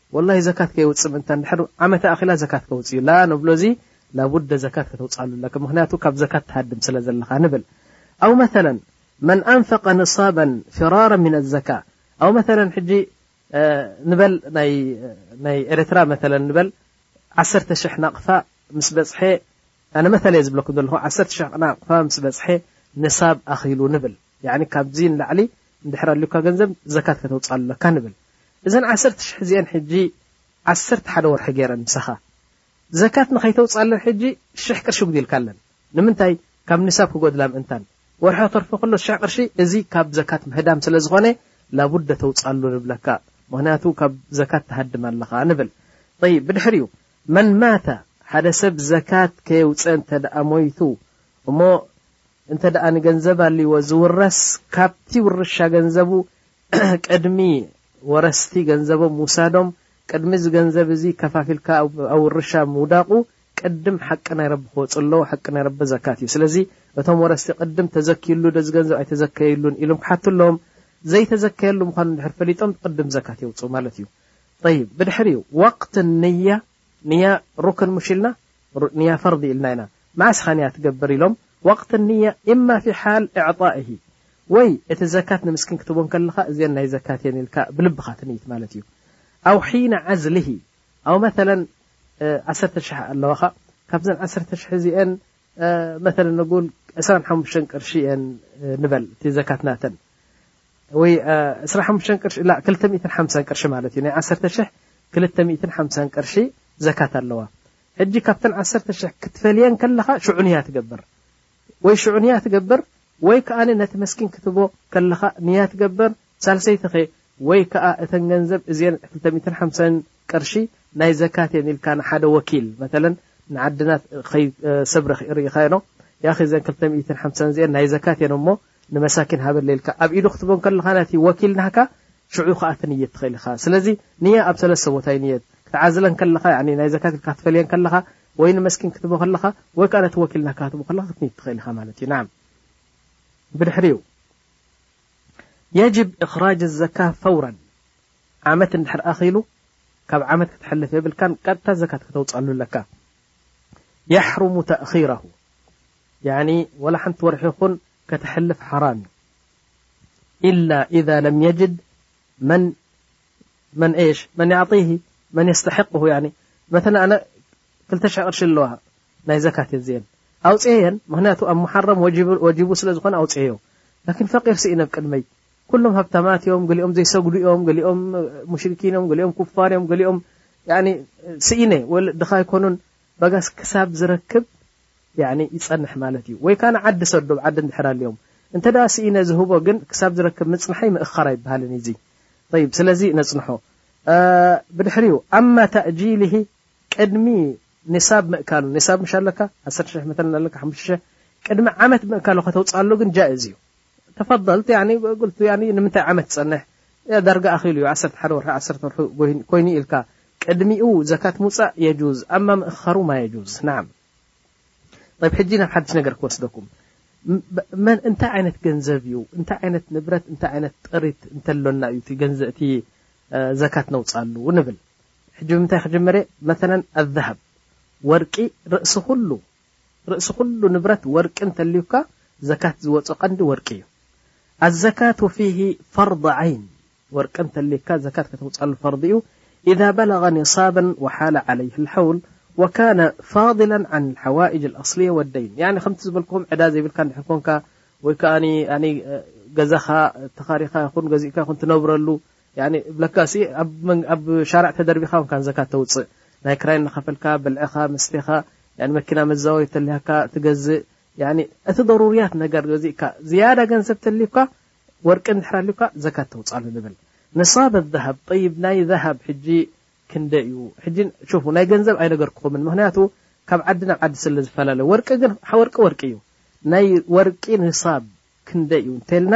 Speaker 1: ወላሂ ዘካት ከየውጽእ ምእንታን እንድሕር ዓመት ኣእኺላ ዘካት ከውጽእ እዩ ላ ንብሎ እዚ ላቡደ ዘካት ከተውጽኣሉ ኣለካ ምኽንያቱ ካብ ዘካት ትሃድም ስለ ዘለኻ ንብል ኣው መተለን መን ኣንፈቀ ንሳበን ፍራራ ምን ኣዘካ ኣው መተለን ሕጂ ንበል ናይ ኤረትራ መተለን ንበል ዓሰርተ ሽሕ ናቕፋ ምስ በጽሐ ኣነ መተለ እየ ዝብለኩም ዘለኹ ዓሰርተ ሽሕ ናቕፋ ምስ በጽሐ ንሳብ ኣኺሉ ንብል ያኒ ካብዚ ንላዕሊ እንድሕር ኣልዩካ ገንዘብ ዘካት ከተውጽኣሉ ኣለካ ንብል እዘን ዓሰርተ ሽሕ እዚኤን ሕጂ ዓሰርተ ሓደ ወርሒ ገይረን ምሳኻ ዘካት ንኸይተውጽኣለን ሕጂ ሽሕ ቅርሺ ጉዲልካለን ንምንታይ ካብ ኒሳብ ክጎድላ ምእንታን ወርሒ ክተርፎ ከሎ ሽሕ ቅርሺ እዚ ካብ ዘካት ምህዳም ስለ ዝኾነ ላቡደ ተውጽኣሉ ንብለካ ምክንያቱ ካብ ዘካት ትሃድም ኣለኻ ንብል طይብ ብድሕሪኡ መን ማተ ሓደ ሰብ ዘካት ከየውጽአ እንተ ደኣ ሞይቱ እሞ እንተ ደኣ ንገንዘብ ኣልይዎ ዝውረስ ካብቲ ውርሻ ገንዘቡ ቅድሚ ወረስቲ ገንዘቦም ምውሳዶም ቅድሚ እዚ ገንዘብ እዚ ከፋፊልካ ኣብ ውርሻ ምውዳቁ ቅድም ሓቂ ናይ ረቢ ክወጽእ ኣለዎ ሓቂ ናይ ረቢ ዘካት እዩ ስለዚ እቶም ወረስቲ ቅድም ተዘክዩሉ ዶ እዚ ገንዘብ ኣይተዘከዩሉን ኢሎም ክሓቱ ኣለዎም ዘይተዘከየሉ ምዃኑ እንድሕር ፈሊጦም ቅድም ዘካት የውጽኡ ማለት እዩ طيب ብድሕሪኡ ወቅት ንያ ንያ ሩክን ሙሽ ኢልና ንያ ፈርዲ ኢልና ኢና መዓስ ኢኻ ንያ ትገብር ኢሎም ወቅት ንያ እማ ፊ ሓል እዕጣእሂ ወይ እቲ ዘካት ንምስኪን ክትቦ እንከለኻ እዚኤን ናይ ዘካት እየን ኢልካ ብልብኻ ትንይት ማለት እዩ ኣው ሒነ ዓዝልሂ ኣው መተለ ዓሰርተ ሽሕ ኣለዋኻ ካብዘን ዓሰርተ ሽሕ እዚኤን መተለ ንጉል ዕስራን ሓሙሽተን ቅርሺ እየን ንበል እቲ ዘካት ናተን ወይ ዕስራ ሓሙሽተ ቅርሺ ላእ ክልተ ሚእትን ሓምሳን ቅርሺ ማለት እዩ ናይ ዓሰርተ ሽሕ ክልተ ሚእትን ሓምሳን ቅርሺ ዘካት ኣለዋ ሕጂ ካብተን ዓሰርተ ሽሕ ክትፈልየን ከለኻ ሽዑ ንያ ትገብር ወይ ሽዑ ንያ ትገብር ወይ ከዓ ነቲ መስኪን ክትቦ ከለኻ ንያ ትገብር ሳልሰይቲ ኸ ወይ ከዓ እተን ገንዘብ እዚአን ክልተ ሚእትን ሓምሳን ቅርሺ ናይ ዘካት እየን ኢልካ ንሓደ ወኪል መተለ ንዓድና ሰብ ርኢኻዮ ያኺ እዘን ክልተ ሚእትን ሓምሳን እዚአን ናይ ዘካት እየን እሞ ንመሳኪን ሃበለይ ኢልካ ኣብ ኢዱ ክትቦ እንከለኻ ነቲ ወኪል ናህካ ሽዑ ከኣ ትንይት ትኽእል ኢኻ ስለዚ ንያ ኣብ ሰለስተ ቦታ ይንየት ክትዓዝለን ከለኻ ያኒ ናይ ዘካት ኢልካ ክትፈልየን ከለኻ ወይ ንመስኪን ክትቦ ከለኻ ወይ ከኣ ነቲ ወኪል ናህካ ክትቦ ከለኻ ክትንይት ትኽእል ኢኻ ማለት እዩ ናም ብድሕሪኡ የጅብ እኽራጅ ዘካ ፈውራ ዓመት እንድሕር ኣኺሉ ካብ ዓመት ክትሐልፍ የብልካን ቀጥታ ዘካት ከተውፅኣሉ ኣለካ የሕሩሙ ተእኺራሁ ያኒ ወላ ሓንቲ ወርሒ ይኹን ከተሕልፍ ሓራም እዩ ኢላ ኢዛ ለም የጅድ መን መን ኤሽ መን ያዕጢሂ መን የስተሕቅሁ ያኒ መተን ኣነ ክልተ ሽሕ ቅርሺ ኣለዋ ናይ ዘካት እየ እዚኤን ኣውፅኤየን ምክንያቱ ኣብ መሓረም ወጂቡ ስለ ዝኾነ ኣውፅኤዮ ላኪን ፈቂር ስኢነ ብ ቅድመይ ኩሎም ሃብታማት እዮም ገሊኦም ዘይሰግዱ እዮም ገሊኦም ሙሽርኪን እዮም ገሊኦም ኩፋር እዮም ገሊኦም ያኒ ስኢነ ወ ድኻ ኣይኮኑን በጋስ ክሳብ ዝረክብ ያኒ ይጸንሕ ማለት እዩ ወይ ከኣ ንዓዲ ሰዶ ኣብ ዓዲ እንድሕር ኣልዮም እንተ ሲኢነ ዝህቦ ግን ክሳብ ዝረክብ ምጽንሐይ ምእኻር ኣይብሃልን እዩ እዚ ጠይብ ስለዚ ነጽንሖ ብድሕሪኡ ኣማ ታእጂሊሂ ቅድሚ ኒሳብ ምእካሉ ኒሳብ ምሽ ኣለካ ዓሰርተ ሽሕ መተለን ኣለካ ሓሙሽተ ሽሕ ቅድሚ ዓመት ምእካሉ ከተውጽኣሉ ግን ጃእዝ እዩ ተፈደልት ያኒ ግልቱ ያኒ ንምንታይ ዓመት ትጸንሕ ዳርጋ ኣኺሉ እዩ ዓሰርተ ሓደ ወርሒ ዓሰርተ ወርሒ ኮይኑ እዩ ኢልካ ቅድሚኡ ዘካት ምውጻእ የጁዝ ኣማ ምእኻሩ ማየጁዝ ናዓም طيب ሕጂ ናብ ሓድሽ ነገር ክወስደኩም መን እንታይ ዓይነት ገንዘብ እዩ እንታይ ዓይነት ንብረት እንታይ ዓይነት ጥሪት እንተሎና እዩ እቲ ገንዘብ እቲ ዘካት ነውፃሉ ንብል ሕጂ ብምንታይ ክጀመረ መተለን ኣዛሃብ ወርቂ ርእሲ ኩሉ ርእሲ ኩሉ ንብረት ወርቂ እንተልዩካ ዘካት ዝወጾ ቀንዲ ወርቂ እዩ። ኣዘካቱ ፊሂ ፈርድ ዓይን ወርቂ እንተልዩካ ዘካት ከተውጽኣሉ ፈርድ እዩ ኢዛ በለገ ኒሳበን ወሓለ ዓለይህ ልሐውል ወካነ ፋድለን ዓን ልሓዋኢጅ ልኣስልየ ወደይን ያኒ ከምቲ ዝበልኩኹም ዕዳ ዘይብልካ እንድሕር ኮንካ ወይ ከኣ ገዛኻ ተኻሪኻ ይኹን ገዚእካ ይኹን ትነብረሉ ያኒ እብለካሲ ኣብ ሻርዕ ተደርቢኻ ውን ካንዘካ ተውጽእ ናይ ክራይ እናኸፈልካ ብልዕኻ መስተኻ ያኒ መኪና መዛወሪ ተልያካ ትገዝእ ያኒ እቲ ዶሩርያት ነገር ገዚእካ ዝያዳ ገንዘብ ተልዩካ ወርቂ እንድሕር ኣልዩካ ዘካት ተውጻሉ ንብል ንሳብ ኣዛሃብ ጠይብ ናይ ዛሃብ ሕጂ ክንደይ እዩ ሕጂ ሹፉ ናይ ገንዘብ ኣይነገርኩኹምን ምክንያቱ ካብ ዓዲ ናብ ዓዲ ስለ ዝፈላለ ወርቂ ግን ወርቂ ወርቂ እዩ ናይ ወርቂ ንሳብ ክንደይ እዩ እንተልና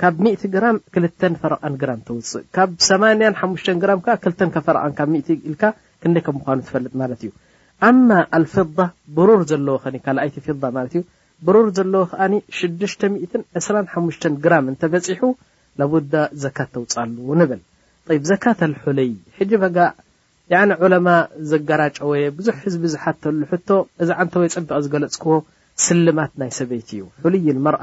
Speaker 1: ካብ ሚእቲ ግራም ክልተን ፈረቓን ግራም ተውጽእ። ካብ ሰማንያን ሓሙሽተን ግራም ከኣ ክልተን ካብ ፈረቓን ካብ ሚእቲ ኢልካ ክንደይ ከም ምዃኑ ትፈልጥ ማለት እዩ። ኣማ ኣልፍዳ ብሩር ዘለዎ ኸኒ ካልኣይቲ ፊዳ ማለት እዩ ብሩር ዘለዎ ከኣ ሽዱሽተ ሚእትን ዕስራን ሓሙሽተን ግራም እንተ በጺሑ ላቡዳ ዘካት ተውጽኣሉ ንብል። ጠይብ ዘካት ኣልሑልይ ሕጂ በጋ ያዕኒ ዑለማ ዘጋራጨወ ብዙሕ ህዝቢ ዝሓተሉ ሕቶ እዚ ዓንተወይ ጸቢቐ ዝገለጽክዎ ስልማት ናይ ሰበይቲ እዩ። ሑልይ ኣልመርኣ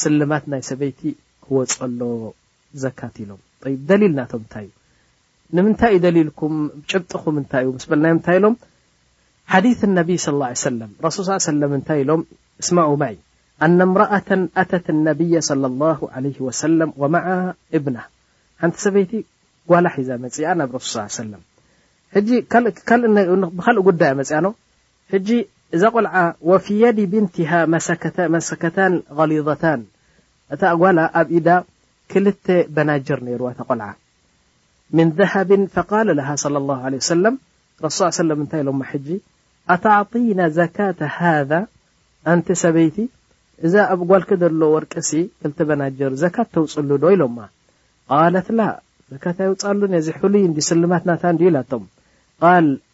Speaker 1: ስልማት ናይ ሰበይቲ ክወጸሎ ዘካት ኢሎም ጠይብ ደሊል ናቶም እንታይ እዩ ንምንታይ እዩ ደሊልኩም ጭብጥኹም እንታይ እዩ ምስ በልናዮም እንታይ ኢሎም ሓዲት ነቢይ ስ ላ ሰለም ረሱል ስ ሰለም እንታይ ኢሎም እስማኡ ማይ ኣነ እምራኣተን ኣተት ነብየ صለ ላሁ ለ ወሰለም ወመዓ እብና ሓንቲ ሰበይቲ ጓላ ሒዛ መፅኣ ናብ ረሱል ስ ሰለም ሕጂ ካልእ ብካልእ ጉዳይ መፅኣ ኖ ሕጂ እዛ ቆልዓ ወፊ የዲ ቢንቲሃ መሰከተ መሰከታን ገሊዘታን እታ ጓላ ኣብ ኢዳ ክልተ በናጅር ነይርዋ እታ ቆልዓ ምን ዘሀብን ፈቃለ ለሃ ሰለ ላሁ ዓለይሂ ወሰለም ረሱል ሰለላሁ ዓለይሂ ወሰለም እንታይ ኢሎማ ሕጂ ኣተዕጢና ዘካተ ሃዛ ኣንቲ ሰበይቲ እዛ ኣብ ጓልኪ ዘሎ ወርቅሲ ክልተ በናጅር ዘካት ተውፅሉ ዶ ኢሎማ ቃለት ላ ዘካት ኣይውፃሉን እዚ ሕሉይ እንዲ ስልማት ናታ እንዲ ኢላቶም ቃል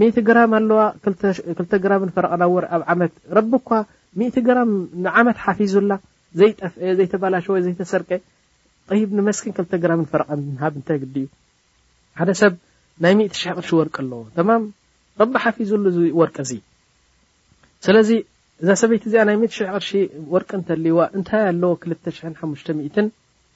Speaker 1: ሚእቲ ግራም ኣለዋ ክልተ ግራምን ፈረቓን ኣብ ኣብ ዓመት ረቢ እኳ ሚእቲ ግራም ንዓመት ሓፊዙላ ዘይጠፍኤ ዘይተባላሸወ ዘይተሰርቀ ጠይብ ንመስኪን ክልተ ግራምን ፈረቓን ንሃብ እንታይ ግዲ እዩ ሓደ ሰብ ናይ ሚእቲ ሽሕ ቅርሺ ወርቂ ኣለዎ ተማም ረቢ ሓፊዙሉ እዚ ወርቂ እዚ ስለዚ እዛ ሰበይቲ እዚኣ ናይ ሚእቲ ሽሕ ቅርሺ ወርቂ እንተልይዋ እንታይ ኣለዎ ክልተ ሽሕን ሓሙሽተ ሚእትን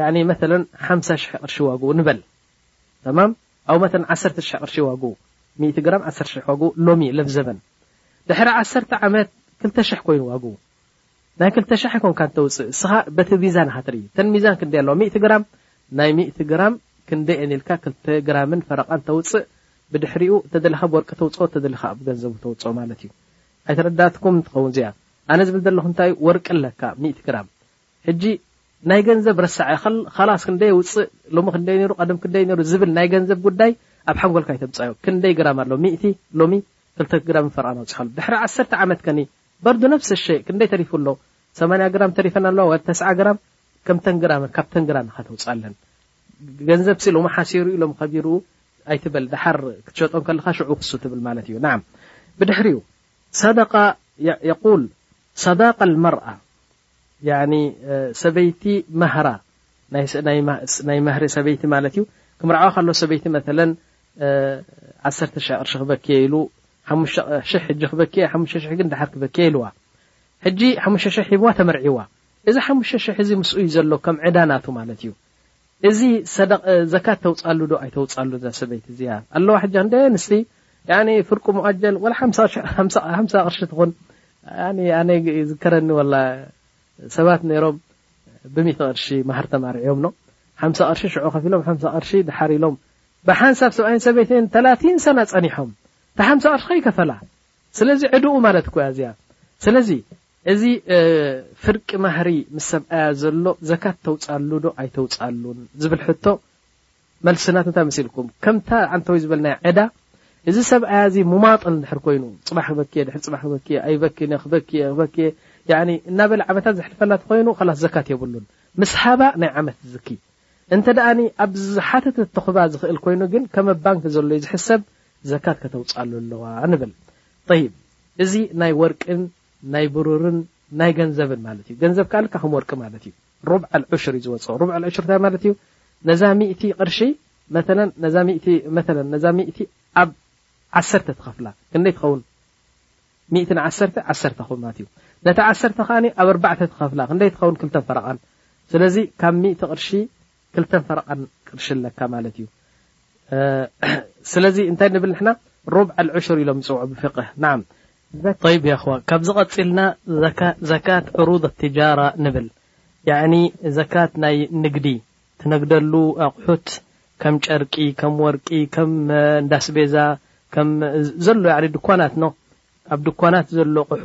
Speaker 1: ያኒ መተለን ሓምሳ ሽሕ ቅርሺ ዋግኡ ንበል ተማም ኣው መተን ዓሰርተ ሽሕ ቅርሺ ዋግኡ ሚእቲ ግራም ዓሰርተ ሽሕ ዋግኡ ሎሚ ለብ ዘበን ድሕሪ ዓሰርተ ዓመት ክልተ ሽሕ ኮይኑ ዋግኡ ናይ ክልተ ሽሕ ኣይኮንካን ተውፅእ እስኻ በቲ ሚዛን ኢኻ ትርኢ ተን ሚዛን ክንደይ ኣለዋ ሚእቲ ግራም ናይ ሚእቲ ግራም ክንደይ እየን ኢልካ ክልተ ግራምን ፈረቓን ተውፅእ ብድሕሪኡ ተደለኻ ብወርቂ ተውፅኦ ተደለኻ ኣብ ገንዘቡ ተውፅኦ ማለት እዩ ኣይተረዳትኩም እንትኸውን እዚኣ ኣነ ዝብል ዘለኹ እንታይ ወርቂ ኣለካ ሚእቲ ግራም ሕጂ ናይ ገንዘብ ረሳዐ ኸላስ ክንደይ የውጽእ ሎሚ ክንደይ ነሩ ቀደም ክንደይ ነሩ ዝብል ናይ ገንዘብ ጉዳይ ኣብ ሓንጎልካ ኣይተምጻዮ ክንደይ ግራም ኣሎ ሚእቲ ሎሚ ክልተ ግራም ፈርቓን ኣውጺኻ ኣሎ ድሕሪ ዓሰርተ ዓመት ከኒ በርዱ ነፍሰ ሸይ ክንደይ ተሪፉ ኣሎ ሰማንያ ግራም ተሪፈን ኣለዋ ወይ ተስዓ ግራም ከምተን ግራም ካብተን ግራም ኢኻ ተውጻለን ገንዘብሲ ሎሚ ሓሲሩ እዩ ሎሚ ከቢሩ ኣይትበል ድሓር ክትሸጦ ከለኻ ሽዑ ክሱ ትብል ማለት እዩ ናዓም ብድሕሪኡ ሰደቃ የቁል ሰዳቃ ልመርኣ ያኒ ሰበይቲ ማህራ ናይ መህሪ ሰበይቲ ማለት እዩ ክምርዓዋ ካሎ ሰበይቲ መተለን ዓሰርተ ሽሕ ቅርሺ ክበክየ ኢሉ ሓሙሽተ ሽሕ ሕጂ ክበክየ ሓሙሽተ ሽሕ ግን ድሓር ክበክየ ኢልዋ ሕጂ ሓሙሽተ ሽሕ ሂብዋ ተመርዒዋ እዚ ሓሙሽተ ሽሕ እዚ ምስኡ እዩ ዘሎ ከም ዕዳ ናቱ ማለት እዩ እዚ ሰደቅ ዘካት ተውጻሉ ዶ ኣይተውጻሉ እዛ ሰበይቲ እዚኣ ኣለዋ ሕጂ ኣንደ ኣንስቲ ያኒ ፍርቁ ሙኣጀል ወላ ሓምሳ ሽሕ ሓምሳ ሓምሳ ቅርሺ ትኹን ያኒ ኣነ ይዝከረኒ ወላ ሰባት ነይሮም ብሚእቲ ቅርሺ ማህር ተማርዕዮም ኖ ሓምሳ ቅርሺ ሽዑ ከፊሎም ሓምሳ ቅርሺ ድሓር ኢሎም ብሓንሳብ ሰብኣይን ሰበይትን ተላቲን ሰና ጸኒሖም እቲ ሓምሳ ቅርሺ ከይከፈላ ስለዚ ዕድኡ ማለት እኮ እያ እዚኣ ስለዚ እዚ ፍርቂ ማህሪ ምስ ሰብኣያ ዘሎ ዘካት ተውጻሉ ዶ ኣይተውጻሉን ዝብል ሕቶ መልሲ ናቱ እንታይ መሲልኩም ከምታ ዓንተወይ ዝበልናያ ዕዳ እዚ ሰብኣያ እዚ ሙማጥል እንድሕር ኮይኑ ጽባሕ ክበክየ ድሕሪ ጽባሕ ክበክየ ኣይበክነ ክበክየ ክበክየ ያኒ እናበለ ዓመታት ዘሕልፈላ ተኮይኑ ከላስ ዘካት የብሉን ምስ ሃባ ናይ ዓመት ዝኪ እንተ ደኣኒ ኣብ ዝሓተተ ተኹባ ዝኽእል ኮይኑ ግን ከመ ባንክ ዘሎዩ ዝሕሰብ ዘካት ከተውጻሉ ኣለዋ ንብል ጠይብ እዚ ናይ ወርቅን ናይ ብሩርን ናይ ገንዘብን ማለት እዩ ገንዘብ ከኣ ልካ ከም ወርቂ ማለት እዩ ሩብዓ ልዑሽር እዩ ዝወፅኦ ሩብዓ ልዑሽር እንታይ ማለት እዩ ነዛ ሚእቲ ቅርሺ መተለን ነዛ ሚእቲ መተለን ነዛ ሚእቲ ኣብ ዓሰርተ ትኸፍላ ክንደይ ትኸውን ሚእቲ ንዓሰርተ ዓሰርተ ኹን ማለት እዩ ነቲ ዓሰርተ ከኣኒ ኣብ ኣርባዕተ ትኸፍላ ክንደይ ትኸውን ክልተን ፈረቓን ስለዚ ካብ ሚእቲ ቅርሺ ክልተን ፈረቓን ቅርሺ ኣለካ ማለት እዩ። ስለዚ እንታይ ንብል ንሕና ሩብዕ ኣልዑሹር ኢሎም ዝጽውዑ ብፍቅህ ናዓም። ጠይብ የእኽዋ ካብዚ ቀጺልና ዘካት ዑሩድ ኣትጃራ ንብል ያዕኒ ዘካት ናይ ንግዲ ትነግደሉ ኣቑሑት ከም ጨርቂ ከም ወርቂ ከም እንዳስቤዛ ከም ዘሎ ያዕኒ ድኳናት ን ኣብ ድኳናት ዘሎ ኣቑሑ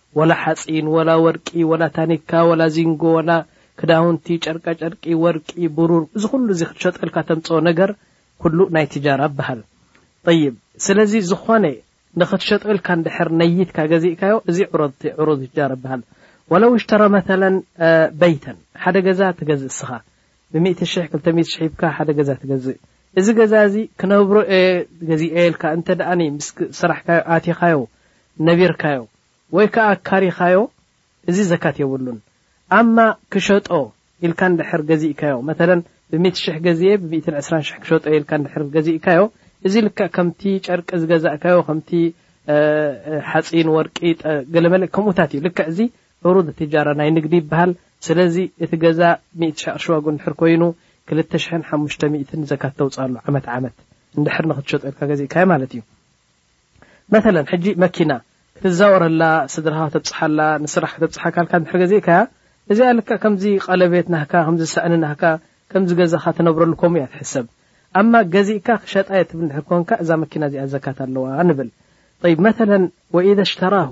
Speaker 1: ወላ ሓጺን ወላ ወርቂ ወላ ታኒካ ወላ ዚንጎ ወላ ክዳውንቲ ጨርቃ ጨርቂ ወርቂ ብሩር እዚ ኩሉ እዚ ክትሸጠልካ ተምጽኦ ነገር ኩሉ ናይ ትጃራ ይብሃል ጠይብ ስለዚ ዝኾነ ንኽትሸጦ ኢልካ እንድሕር ነይትካ ገዚእካዮ እዚ ዑረድ ዑረድ ትጃራ ይብሃል ወለው እሽተረ መተለን በይተን ሓደ ገዛ ትገዝእ እስኻ ብሚእቲ ሽሕ ክልተ ሚእቲ ሽሕ ሂብካ ሓደ ገዛ ትገዝእ እዚ ገዛ እዚ ክነብሮ እየ ገዚኤ ኢልካ እንተድኣኒ ምስ ሰራሕካዮ ኣቲኻዮ ነቢርካዮ ወይ ከኣ ኣካሪኻዮ እዚ ዘካት የብሉን ኣማ ክሸጦ ኢልካ እንድሕር ገዚእካዮ መተለን ብሚእቲ ሽሕ ገዚኤ ብሚእትን ዕስራን ሽሕ ክሸጦ እየ ኢልካ እንድሕር ገዚእካዮ እዚ ልክዕ ከምቲ ጨርቂ ዝገዛእካዮ ከምቲ ሓጺን ወርቂ ገለመለ ከምኡታት እዩ ልክዕ እዚ ዑሩድ ትጃራ ናይ ንግዲ ይበሃል። ስለዚ እቲ ገዛ ሚእቲ ሽሕ ቅርሺ ዋግኡ እንድሕር ኮይኑ ክልተ ሽሕን ሓሙሽተ ሚእትን ዘካት ተውጽኣሉ ዓመት ዓመት እንድሕር ንኽትሸጦ ኢልካ ገዚእካዮ ማለት እዩ። መተለን ሕጂ መኪና ክትዛወረላ ስድራኻ ከተብጽሓላ ንስራሕ ከተብጽሓካ ኢልካ እንድሕር ገዚእካያ እዚኣ ልክዕ ከምዚ ቀለቤት ናህካ ከምዚ ሳእኒ ናህካ ከምዚ ገዛኻ ትነብረሉ ከምኡ እያ ትሕሰብ ኣማ ገዚእካ ክሸጣ እየ ትብል እንድሕር ኮንካ እዛ መኪና እዚኣ ዘካት ኣለዋ ንብል ጠይብ መተለን ወኢዘ ሽተራሁ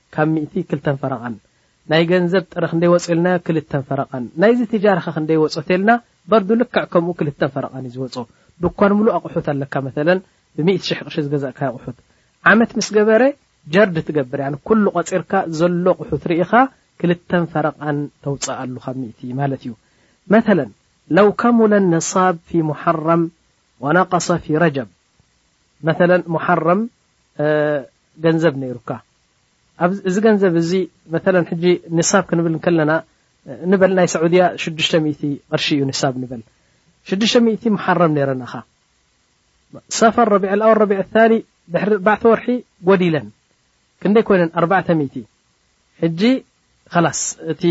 Speaker 1: ካብ ሚእቲ ክልተን ፈረቓን ናይ ገንዘብ ጥረ ክንደይ ወጹ ኢልናዮ ክልተን ፈረቓን ናይዚ ትጃራ ከ ክንደይ ወጾ ተልና በርዱ ልክዕ ከምኡ ክልተን ፈረቓን እዩ ዝወጾ ድኳን ምሉእ ኣቑሑት ኣለካ መተለን ብሚእቲ ሽሕ ቅርሺ ዝገዛእካዮ ኣቑሑት ዓመት ምስ ገበረ ጀርድ ትገብር ያኒ ኩሉ ቆጺርካ ዘሎ ኣቑሑት ርኢኻ ክልተን ፈረቓን ተውጽኣሉ ካብ ሚእቲ ማለት እዩ መተለን ለው ከሙለ ኒሳብ ፊ ሙሓረም ወነቀሰ ፊ ረጀብ መተለን ሙሓረም ገንዘብ ነይሩካ እዚ ገንዘብ እዚ መተለ ሕጂ ንሳብ ክንብል ንከለና ንበል ናይ ሰዑድያ ሽዱሽተ ሚእቲ ቅርሺ እዩ ንሳብ ንበል ሽዱሽተ ሚእቲ መሓረም ነይረናኻ ሰፈር ረቢዕ ልኣወ ረቢዕ ታኒ ድሕሪ ኣርባዕተ ወርሒ ጎዲለን ክንደይ ኮይነን ኣርባዕተ ሚእቲ ሕጂ ከላስ እቲ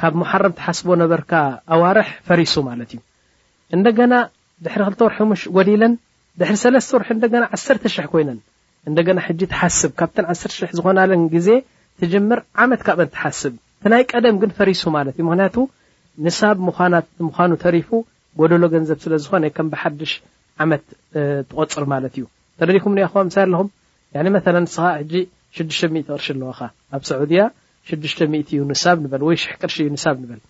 Speaker 1: ካብ መሓረም ትሓስቦ ነበርካ ኣዋርሕ ፈሪሱ ማለት እዩ እንደገና ድሕሪ ክልተ ወርሒ ምሽ ጎዲለን ድሕሪ ሰለስተ ወርሒ እንደገና ዓሰርተ ሽሕ ኮይነን እንደገና ሕጂ ትሓስብ ካብተን ዓሰርተ ሽሕ ዝኾናለን ግዜ ትጅምር ዓመት ካብኣን ትሓስብ እቲ ናይ ቀደም ግን ፈሪሱ ማለት እዩ ምኽንያቱ ንሳብ ምዃና ምዃኑ ተሪፉ ጎደሎ ገንዘብ ስለ ዝኾነ ከም ብሓድሽ ዓመት ትቆጽር ማለት እዩ ተረዲኩም ኒኣኹዋ ምሳይ ኣለኹም ያኒ መተለን ንስኻ ሕጂ ሽዱሽተ ሚእቲ ቅርሺ ኣለዋኻ ኣብ ሰዑድያ ሽዱሽተ ሚእቲ እዩ ንሳብ ንበል ወይ ሽሕ ቅርሺ እዩ ንሳብ ንበል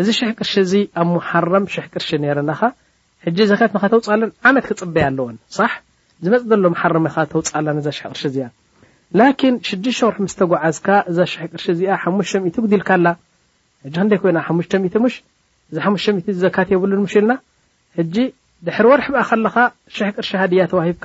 Speaker 1: እዚ ሽሕ ቅርሺ እዚ ኣብ ሙሓረም ሽሕ ቅርሺ ነይረናኻ ሕጂ ዘካት ንኸተውጽኣለን ዓመት ክጽበያ ኣለወን ሳሕ ዝመጽእ ዘሎ ሙሓረም ኢኻ ተውጽኣላ ነዛ ሽሕ ቅርሺ እዚኣ ላኪን ሽዱሽተ ወርሒ ምስ ተጓዓዝካ እዛ ሽሕ ቅርሺ እዚኣ ሓሙሽተ ሚእቲ ጉዲልካላ ሕጂ ክንደይ ኮይና ሓሙሽተ ሚእቲ ሙሽ እዚ ሓሙሽተ ሚእቲ ዘካት የብሉን ሙሽ ኢልና ሕጂ ድሕሪ ወርሒ ብኣ ከለኻ ሽሕ ቅርሺ ሃድያ ተዋሂብካ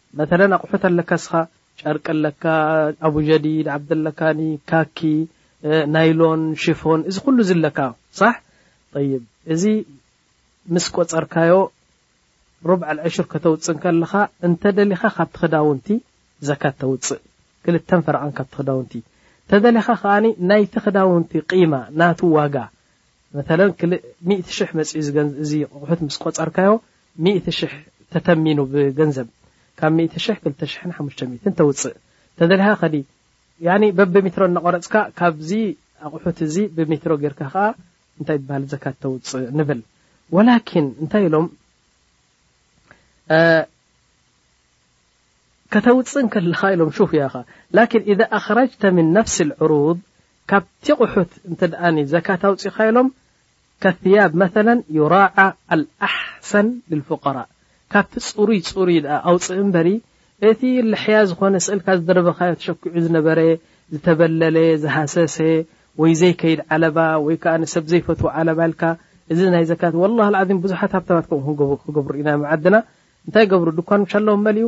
Speaker 1: መተለን ኣቁሑት ኣለካ እስኻ ጨርቂ ኣለካ ኣቡጀዲ ንኣብድ ኣለካኒ ካኪ ናይሎን ሽፎን እዚ ኩሉ እዚ ኣለካ ሳሕ ጠይብ እዚ ምስ ቆጸርካዮ ሩብዕ ኣልዕሽር ከተውጽእ እንከለኻ እንተ ደሊኻ ካብቲ ክዳውንቲ ዘካት ተውጽእ ክልተን ፈረቓን ካብቲ ክዳውንቲ እንተ ደሊኻ ከኣ ናይቲ ክዳውንቲ ቂማ ናቱ ዋጋ መተለን ክል ሚእቲ ሽሕ መጺኡ እዚ ገንዝ እዚ ኣቑሑት ምስ ቆጸርካዮ ሚእቲ ሽሕ ተተሚኑ ብገንዘብ ካብ ሚእቲ ሽሕ ክልተ ሽሕን ሓሙሽተ ሚእትን ተውጽእ ተደሊኻ ከዲ ያኒ በብ ሚትሮ እናቖረጽካ ካብዚ ኣቑሑት እዚ ብሚትሮ ጌርካ ከኣ እንታይ ይበሃል ዘካት ተውጽእ ንብል ወላኪን እንታይ ኢሎም ከተውጽእ እንከለኻ ኢሎም ሹፍ ያኻ ላኪን ኢዛ ኣኽረጅተ ምን ነፍሲ ልዕሩድ ካብቲ ቁሑት እንተ ዘካት ኣውጺኻ ኢሎም ከትያብ መተለን ዩራዓ ኣልኣሕሰን ልልፉቀራ ካብቲ ጽሩይ ጽሩይ ድኣ ኣውጽእ እምበሪ እቲ ልሕያ ዝኾነ ስእልካ ዝደረበኻዮ ተሸኪዑ ዝነበረ ዝተበለለ ዝሃሰሰ ወይ ዘይከይድ ዓለባ ወይ ከኣ ሰብ ዘይፈትዎ ዓለባ ኢልካ እዚ ናይ ዘካት ወላሂ ኣልዓዚም ብዙሓት ሃብታማት ከምኡ ክገብሩ ኢና ኣብ ዓድና እንታይ ገብሩ ድኳን ምሻ ኣለዎም መሊኡ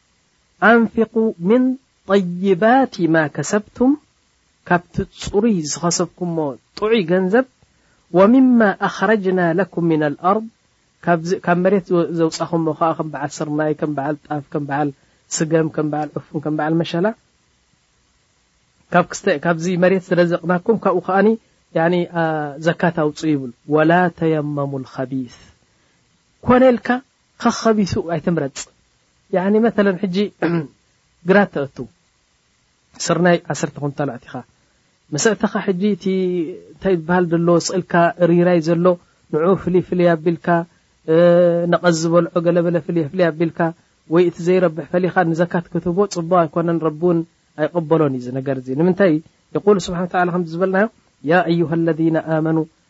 Speaker 1: ኣንፊቁ ምን ጠይባቲ ማ ከሰብቱም ካብቲ ፅሩይ ዝኸሰብኩሞ ጥዑይ ገንዘብ ወሚማ ኣኽረጅና ለኩም ሚነል ኣርድ ካብ መሬት ዘውፃኹሞ ከዓ ከም በዓል ስርናይ ከም በዓል ጣፍ ከም በዓል ስገም ከም በዓል ዕፉን ከም በዓል መሸላ ካብዚ መሬት ዝረዘቅናኩም ካብኡ ከዓኒ ያኒ ዘካት ኣውፅኡ ይብል ወላ ተየመሙ ልከቢስ ኮነ ኢልካ ከከቢሱ ኣይትምረጽ ያኒ መተለን ሕጂ ግራት ተእቱ ስርናይ ዓሰርተ ኩንታል ኣእቲኻ ምስ ኣእተኻ ሕጂ እቲ እንታይ ዝበሃል ዘሎ ስእልካ እርይራይ ዘሎ ንዑኡ ፍልይ ፍልይ ኣቢልካ ነቐዝ ዝበልዖ ገለ በለ ፍልይ ፍልይ ኣቢልካ ወይ እቲ ዘይረብሕ ፈሊኻ ንዘካት ክትህቦ ጽቡቕ ኣይኮነን ረቢ እውን ኣይቕበሎን እዩ እዚ ነገር እዚ ንምንታይ የቁል ስብሓን ወተዓላ ከምዚ ዝበልናዮ ያ ኣዩሃ ለዚነ ኣመኑ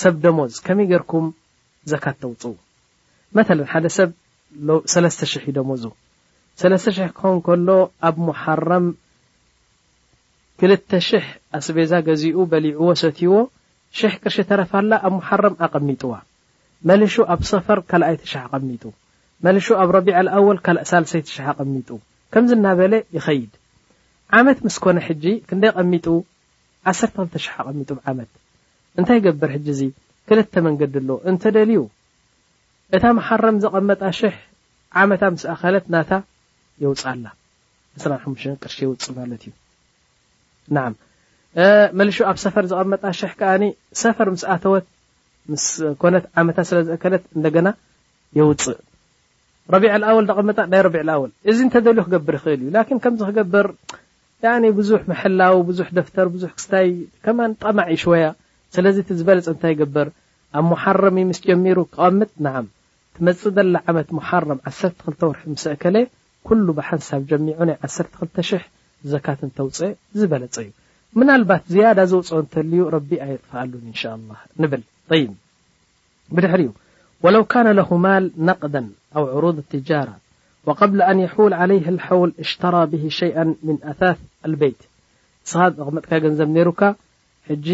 Speaker 1: ሰብ ደሞዝ ከመይ ገርኩም ዘካት ተውጽኡ መተለን ሓደ ሰብ ሎ ሰለስተ ሽሕ እዩ ደሞዙ ሰለስተ ሽሕ ክኾን ከሎ ኣብ ሙሓረም ክልተ ሽሕ ኣስቤዛ ገዚኡ በሊዕዎ ሰትይዎ ሽሕ ቅርሺ ተረፋላ ኣብ ሙሓረም ኣቐሚጥዋ መልሹ ኣብ ሰፈር ካልኣይቲ ሽሕ ኣቐሚጡ መልሹ ኣብ ረቢዕ ኣልኣወል ካልእ ሳልሰይቲ ሽሕ ኣቐሚጡ ከምዚ እናበለ ይኸይድ ዓመት ምስ ኮነ ሕጂ ክንደይ ኣቐሚጡ ዓሰርተ ክልተ ሽሕ ኣቐሚጡ ብ ዓመት እንታይ ይገብር ሕጂ እዚ ክልተ መንገዲ ኣሎ እንተ ደልዩ እታ መሓረም ዘቐመጣ ሽሕ ዓመታ ምስ ኣኸለት ናታ የውጻላ ዕስራን ሓሙሽተን ቅርሺ የውጽእ ማለት እዩ ናዓም መልሹ ኣብ ሰፈር ዘቐመጣ ሽሕ ከኣ ሰፈር ምስ ኣተወት ምስ ኮነት ዓመታ ስለ ዘእከለት እንደገና የውጽእ ረቢዕ ኣወል ዘቐመጣ ናይ ረቢዕ ኣወል እዚ እንተ ደልዩ ክገብር ይኽእል እዩ ላኪን ከምዚ ክገብር ያኒ ብዙሕ ምሕላው ብዙሕ ደፍተር ብዙሕ ክስታይ ከማን ጠማዕ እዩ ሽወያ ስለዚ እቲ ዝበለጸ እንታይ ይግበር ኣብ ሙሓረም እዩ ምስ ጀሚሩ ክቀምጥ ናዓም ትመጽእ ዘላ ዓመት ሙሓረም ዓሰርተ ክልተ ወርሒ ምስ ኣከለ ኩሉ ብሓንሳብ ጀሚዑ ናይ ዓሰርተ ክልተ ሽሕ ዘካት እንተውጸ ዝበለጸ እዩ ምናልባት ዝያዳ ዘውጽኦ እንተልዩ ረቢ ኣየጥፍኣሉን ኢንሻላህ ንብል ጠይብ ብድሕሪኡ ወለው ካነ ለሁ ማል ነቅደን ኣው ዑሩድ ትጃራ ወቀብለ ኣን የሑል ዓለይህ ልሐውል እሽተራ ብሂ ሸይኣን ምን ኣታት ኣልበይት ንስኻ ዘቐመጥካዮ ገንዘብ ነይሩካ ሕጂ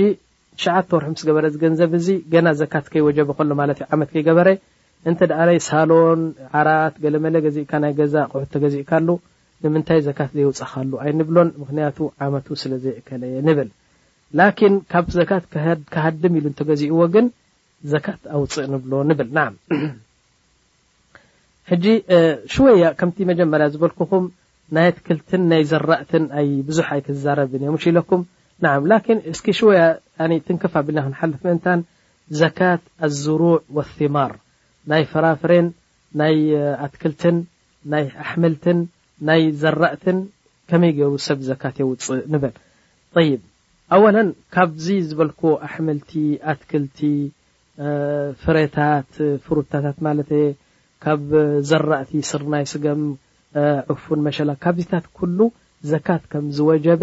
Speaker 1: ትሽዓተ ወርሒ ምስ ገበረ እዚ ገንዘብ እዚ ገና ዘካት ከይወጀበ ከሎ ማለት እዩ ዓመት ከይገበረ እንተ ደኣለይ ሳሎን ዓራት ገለመለ ገዚእካ ናይ ገዛ ኣቑሑት ተገዚእካሉ ንምንታይ ዘካት ዘየውፃኻሉ ኣይንብሎን ምክንያቱ ዓመቱ ስለ ዘየእከለ ንብል ላኪን ካብ ዘካት ክሃድም ኢሉ እንተገዚእዎ ግን ዘካት ኣውፅእ ንብሎ ንብል ናዓ። ሕጂ ሽወያ ከምቲ መጀመርያ ዝበልኩኹም ናይ ኣትክልትን ናይ ዘራእትን ኣይ ብዙሕ ኣይክዛረብን እየ ምሽ ኢለኩም ናዓ ላኪን እስኪ ሽወያ ትንክፍ ኣቢልና ክንሓልፍ ምእንታን ዘካት ኣዝሩዕ ወሲማር ናይ ፍራፍሬን ናይ ኣትክልትን ናይ ኣሕምልትን ናይ ዘራእትን ከመይ ገሩ ሰብ ዘካት የውጽእ ንበል ጠይብ ኣወለን ካብዚ ዝበልክዎ ኣሕምልቲ ኣትክልቲ ፍሬታት ፍሩታታት ማለተየ ካብ ዘራእቲ ስርናይ ስገም ዕፉን መሸላ ካብዚታት ኩሉ ዘካት ከም ዝወጀበ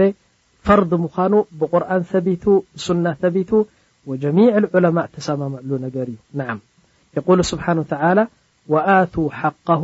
Speaker 1: ፈርድ ምዃኑ ብቁርኣን ሰቢቱ ብሱና ሰቢቱ ወጀሚዕ ልዑለማእ ተሳማምዕሉ ነገር እዩ ነዓም የቁሉ ስብሓን ወተዓላ ወኣቱ ሓቃሁ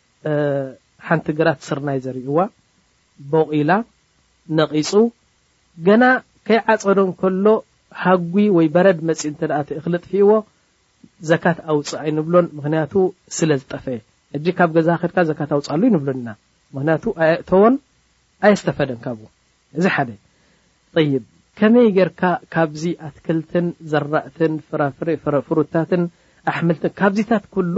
Speaker 1: ሓንቲ ግራት ስርናይ ዘሪኡዋ ቦቒላ ነቒጹ ገና ከይዓጸዶ እንከሎ ሃጒ ወይ በረድ መጺኡ እንተ እቲ እኽሊ ኣጥፊእዎ ዘካት ኣውጽእ ኣይንብሎን ምክንያቱ ስለ ዝጠፈየ ሕጂ ካብ ገዛ ከድካ ዘካት ኣውጻሉ ይንብሎን ኢና ምክንያቱ ኣየእተዎን ኣየስተፈደን ካብኡ እዚ ሓደ ጠይብ ከመይ ጌርካ ካብዚ ኣትክልትን ዘራእትን ፍራፍሬ ፍሩታትን ኣሕምልትን ካብዚታት ኩሉ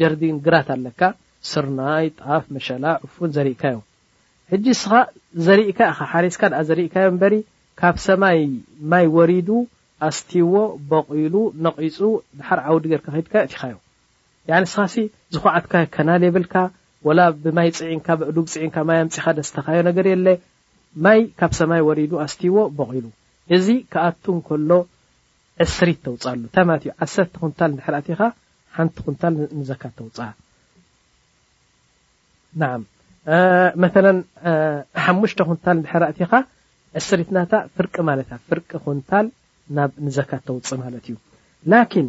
Speaker 1: ጀርዲን ግራት ኣለካ ስርናይ ጣፍ መሸላ ዑፉን ዘሪእካዮም ሕጂ እስኻ ዘሪእካ ኢኻ ሓሪስካ ድኣ ዘሪእካዮ እምበሪ ካብ ሰማይ ማይ ወሪዱ ኣስትይዎ ቦቂሉ ነቂጹ ድሓር ዓውዲ ጌርካ ከይድካዮ ኣእቲኻዮ ያኒ እስኻሲ ዝዃዓትካዮ ከናል የብልካ ወላ ብማይ ጽዒንካ በእዱግ ጽዒንካ ማይ ኣምጺኻ ደስተኻዮ ነገር የለ ማይ ካብ ሰማይ ወሪዱ ኣስትይዎ ቦቂሉ እዚ ክኣቱ እንከሎ ዕስሪት ተውጽኣሉ ተማት እዩ ዓሰርተ ኩንታል እንድሕር ኣቲኻ ሓንቲ ኩንታል ንዘካት ተውጽኣ ናዓም መተለን ሓሙሽተ ኩንታል እንድሕር ኣቲኻ ዕስሪት ናታ ፍርቂ ማለት እያ ፍርቂ ኩንታል ናብ ንዘካት ተውጽእ ማለት እዩ ላኪን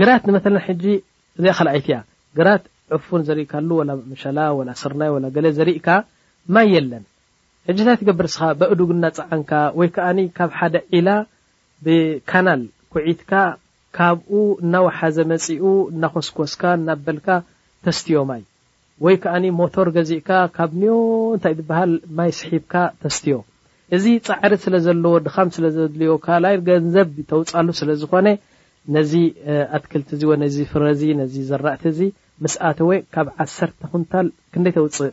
Speaker 1: ግራት ንመተለን ሕጂ እዚኣ ካልኣይቲ እያ ግራት ዕፉን ዘሪእካሉ ወላ ምሸላ ወላ ስርናይ ወላ ገለ ዘሪእካ ማይ የለን ሕጂ ታይ ትገብር ንስኻ በእዱግ እናጸዓንካ ወይ ከኣ ካብ ሓደ ዒላ ብካናል ኩዒትካ ካብኡ እናወሓዘ መጺኡ እናኾስኮስካ እናበልካ ተስትዮ ማይ ወይ ከኣ ሞቶር ገዚእካ ካብ ኒዮ እንታይ ድበሃል ማይ ስሒብካ ተስትዮ እዚ ጻዕሪ ስለ ዘለዎ ድኻም ስለ ዘድልዮ ካልኣይ ገንዘብ ተውጻሉ ስለ ዝኾነ ነዚ ኣትክልቲ እዚ ወይ ነዚ ፍረ እዚ ነዚ ዘራእቲ እዚ ምስ ኣተወ ካብ ዓሰርተ ኩንታል ክንደይ ተውጽእ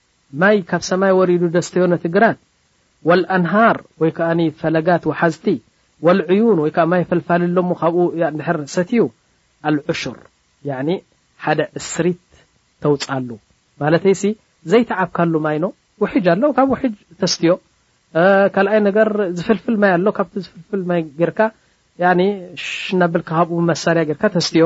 Speaker 1: ማይ ካብ ሰማይ ወሪዱ ደስተዮ ነቲ ግራት። ወልኣንሃር ወይ ከኣ ፈለጋት ወሓዝቲ። ወልዕዩን ወይ ከኣ ማይ ፈልፋሊ ኣሎ እሞ ካብኡ እንድሕር ሰትዩ። ኣልዑሹር ያኒ ሓደ ዕስሪት ተውጽኣሉ ማለተይሲ ዘይተዓብካሉ ማይ ን ውሒጅ ኣሎ ካብ ውሒጅ ተስትዮ። ካልኣይ ነገር ዝፍልፍል ማይ ኣሎ ካብቲ ዝፍልፍል ማይ ጌርካ ያኒ ሽ እናበልካ ካብኡ ብመሳርያ ጌርካ ተስትዮ።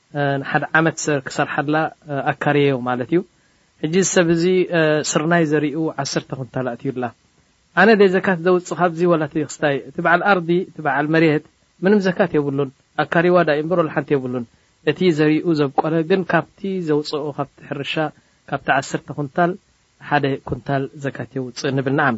Speaker 1: ንሓደ ዓመት ክሰርሓላ ኣካርየዮ ማለት እዩ ሕጂ እዚ ሰብ እዚ ስርናይ ዘሪኡ ዓሰርተ ኩንታል ኣእትዩላ ኣነ ድየ ዘካት ዘውጽእ ካብዚ ወላ እቲ ክስታይ እቲ በዓል ኣርዲ እቲ በዓል መሬት ምንም ዘካት የብሉን ኣካርይዋ ድኣ እዩ እምበር ወላ ሓንቲ የብሉን እቲ ዘሪኡ ዘብቆለ ግን ካብቲ ዘውጽኦ ካብቲ ሕርሻ ካብቲ ዓሰርተ ኩንታል ሓደ ኩንታል ዘካት የውጽእ ንብል ነዓም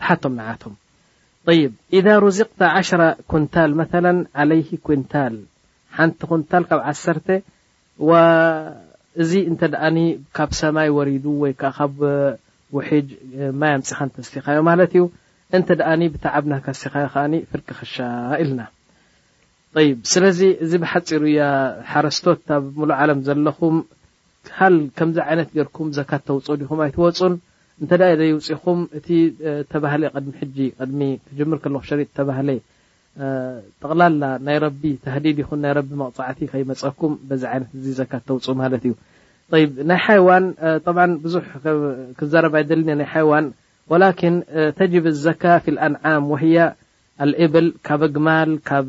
Speaker 1: ትሓቶም ንዓቶም ጠይብ ኢዛ ሩዚቅተ ዓሽራ ኩንታል መተላ ዓለይሂ ኩንታል ሓንቲ ኩንታል ካብ ዓሰርተ ወ እዚ እንተ ድኣኒ ካብ ሰማይ ወሪዱ ወይ ከኣ ካብ ውሒጅ ማይ ኣምጺኻ እንተ ስቲኻዮ ማለት እዩ እንተ ድኣኒ ብተዓብ ናህካ ስቲኻዮ ከኣ ፍርቂ ክሻ ኢልና ጠይብ ስለዚ እዚ ብሓጺሩ እያ ሓረስቶት ኣብ ምሉእ ዓለም ዘለኹም ሃል ከምዚ ዓይነት ጌርኩም ዘካት ተውጽኡ ዲኹም ኣይትወጹን እንተ ዘይውጺኹም እቲ ተባህለ ቅድሚ ሕጂ ቅድሚ ክጅምር ከለኹ ሸሪጥ ተባህለ ጠቅላላ ናይ ረቢ ታህዲድ ይኹን ናይ ረቢ መቅጻዕቲ ከይመጸኩም በዚ ዓይነት እዚ ዘካት ተውጽኡ ማለት እዩ طይብ ናይ ሓይዋን ጠብዓ ብዙሕ ክዛረብ ኣይደልን ናይ ሓይዋን ወላኪን ተጅብ الዘካ ፊ الኣንዓም ወህያ ኣልእብል ካብ ኣግማል ካብ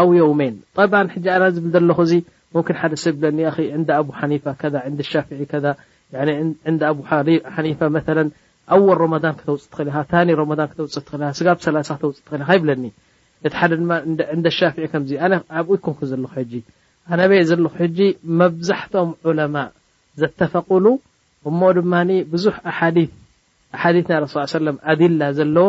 Speaker 1: ኣው የውሜን ጠብኣን ሕጂ ኣነ ዝብል ዘለኹ እዚ ሙምኪን ሓደ ሰብ ይብለኒ ያኺ ዕንደ ኣቡ ሓኒፋ ከዛ ዕንደ ሻፊዒ ከዛ ያኒ ዕንደ ኣቡ ሓኒፋ መተለን ኣወል ሮመዳን ክተውጽእ ትኽእል ኢኻ ታኒ ሮመዳን ክተውጽእ ትኽእል ኢኻ ስጋብ ሰላሳ ክተውጽእ ትኽእል ኢኻ ይብለኒ እቲ ሓደ ድማ ዕንደ ሻፊዒ ከምዚ ኣነ ኣብኡ ኣይኮንኩን ዘለኹ ሕጂ ኣነ ኣበይ እየ ዘለኹ ሕጂ መብዛሕትኦም ዑለማእ ዘተፈቕሉ እሞ ድማ ብዙሕ ኣሓዲት ኣሓዲት ናይ ረሱል ሰለም ኣዲላ ዘለዎ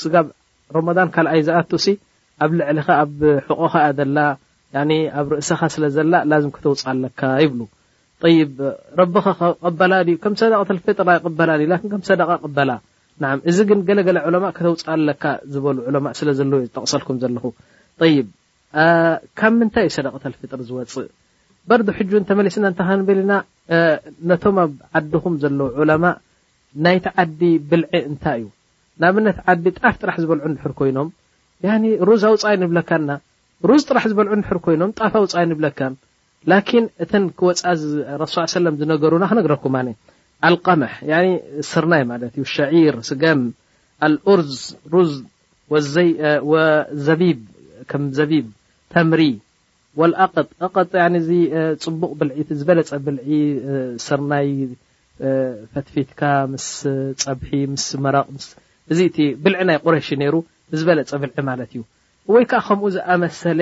Speaker 1: ስጋብ ሮሞዳን ካልኣይ ዝኣቱሲ ኣብ ልዕሊኻ ኣብ ሕቆኻ እያ ዘላ ያኒ ኣብ ርእሰኻ ስለ ዘላ ላዝም ከተውጽኣ ኣለካ ይብሉ ጠይብ ረቢ ክቐበላ ድዩ ከም ሰደቀተል ፊጥር ኣይቕበላን እዩ ላኪን ከም ሰደቃ ቅበላ ናዓም እዚ ግን ገለ ገለ ዑለማእ ከተውጽኣ ኣለካ ዝበሉ ዑለማእ ስለ ዘለዉ እየ ዝጠቕሰልኩም ዘለኹ ጠይብ ካብ ምንታይ እዩ ሰደቀተል ፊጥር ዝወጽእ በርዱ ሕጂ እውን ተመሊስና እንታይ ክንብል ኢና ነቶም ኣብ ዓድኹም ዘለዉ ዑለማእ ናይቲ ዓዲ ብልዒ እንታይ እዩ? ንኣብነት ዓዲ ጣፍ ጥራሕ ዝበልዑ እንድሕር ኮይኖም ያኒ ሩዝ ኣውጽኣ ኣይንብለካንና ሩዝ ጥራሕ ዝበልዑ እንድሕር ኮይኖም ጣፍ ኣውጽኣ ኣይንብለካን ላኪን እተን ክወጽኣ ረሱል ሰለም ዝነገሩና ክነግረኩም ኣነ ኣልቀምሕ ያኒ ስርናይ ማለት እዩ ሸዒር ስገም ኣልኡርዝ ሩዝ ወዘይ ወዘቢብ ከም ዘቢብ ተምሪ ወልኣቅጥ እቅጥ ያኒ እዚ ጽቡቅ ብልዒ እቲ ዝበለጸ ብልዒ ስርናይ ፈትፊትካ ምስ ጸብሒ ምስ መረቅ ምስ እዚ እቲ ብልዒ ናይ ቁረይሽ እዩ ነይሩ ዝበለጸ ብልዒ ማለት እዩ ወይ ከኣ ከምኡ ዝኣመሰለ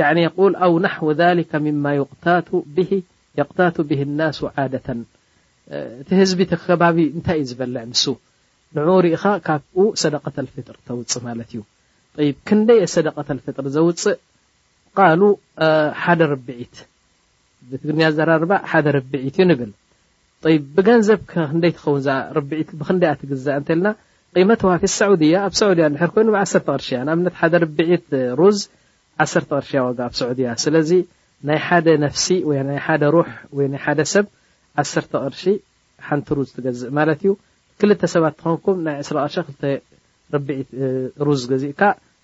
Speaker 1: ያኒ የቁል ኣው ናሕው ዛሊከ ምማ ዩቅታቱ ብሂ የቅታቱ ብሂ ኣናሱ ዓደተን እቲ ህዝቢ እቲ ከባቢ እንታይ እዩ ዝበልዕ ንሱ ንዕኡ ሪኢኻ ካብኡ ሰደቀተል ፍጥር ተውጽእ ማለት እዩ ጠይብ ክንደይ እየ ሰደቀተል ፍጥር ዘውጽእ ቃሉ ሓደ ርብዒት ብትግርኛ ኣዘራርባ ሓደ ርብዒት እዩ ንብል طيب ብገንዘብ ክንደይ ትኸውን እዛ ርብዒት ብክንደይ እያ ትግዛእ እንተልና ቂመትዋ ፊ ሰዑድያ ኣብ ሰዑድያ እንድሕር ኮይኑ ብዓሰርተ ቅርሺ እያ ንኣብነት ሓደ ርብዒት ሩዝ ዓሰርተ ቅርሺ እያ ዋጋ ኣብ ሰዑድያ ስለዚ ናይ ሓደ ነፍሲ ወይ ናይ ሓደ ሩሕ ወይ ናይ ሓደ ሰብ ዓሰርተ ቅርሺ ሓንቲ ሩዝ ትገዝእ ማለት እዩ ክልተ ሰባት ትኾንኩም ናይ ዕስራ ቅርሺ ክልተ ርብዒት ሩዝ ገዚእካ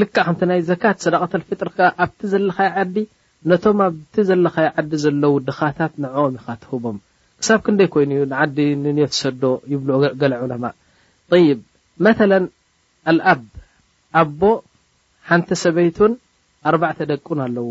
Speaker 1: ልክዕ ከምቲ ናይ ዘካት፣ ሰደቀተል ፊጥር፣ ከኣ ኣብቲ ዘለኻዮ ዓዲ ነቶም ኣብቲ ዘለኻዮ ዓዲ ዘለዉ ድኻታት ንዕኦም ኢኻ ትህቦም። ክሳብ ክንደይ ኮይኑ እዩ ንዓዲ ንንዮ ትሰዶ ይብሉ ገለ ዑለማእ። ጠይብ መተለን ኣልኣብ፣ ኣቦ፣ ሓንቲ ሰበይቱን ኣርባዕተ ደቁን ኣለዎ።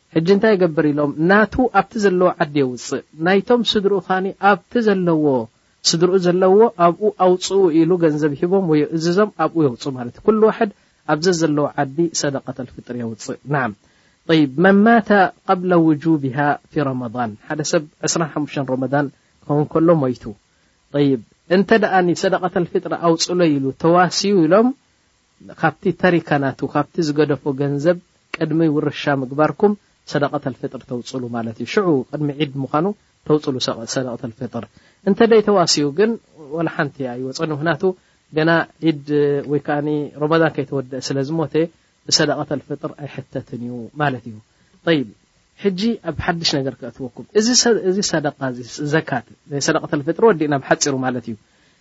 Speaker 1: ሕጂ እንታይ ይገብር ኢሎም ናቱ ኣብቲ ዘለዎ ዓዲ የውጽእ ናይቶም ስድርኡ ከኣ ኣብቲ ዘለዎ ስድርኡ ዘለውዎ ኣብኡ ኣውጽኡ ኢሉ ገንዘብ ሂቦም ወይ የእዝዞም ኣብኡ የውጽኡ ማለት እዩ ኩሉ ዋሕድ ኣብ ዘዘለዎ ዓዲ ሰደቀተ ልፍጥር የውጽእ ናዓም ጠይብ መን ማተ ቀብለ ውጁብሃ ፊ ረመዳን ሓደ ሰብ ዕስራን ሓሙሽተን ረመዳን ክኸውን ከሎ ሞይቱ ጠይብ እንተ ደኣ ሰደቀተ ልፍጥር ኣውጽኡለይ ኢሉ ተዋስዩ ኢሎም ካብቲ ተሪካ ናቱ ካብቲ ዝገደፎ ገንዘብ ቅድሚ ውርሻ ምግባርኩም ሰደቀተል ፊጥር ተውጽሉ ማለት እዩ ሽዑ ቅድሚ ዒድ ምዃኑ ተውጽሉ ሰደቀተል ፊጥር እንተደይ ተዋሲኡ ግን ወላ ሓንቲ ኣይወጽእን ምኽንያቱ ገና ዒድ ወይ ከኣ ሮመዳን ከይተወደእ ስለ ዝሞተ ብሰደቀተል ፊጥር ኣይሕተትን እዩ ማለት እዩ ጠይብ ሕጂ ኣብ ሓድሽ ነገር ክእትወኩም እዚ ሰደቃ እዚ ዘካት ናይ ሰደቀተል ፊጥር ወዲእና ብሓጺሩ ማለት እዩ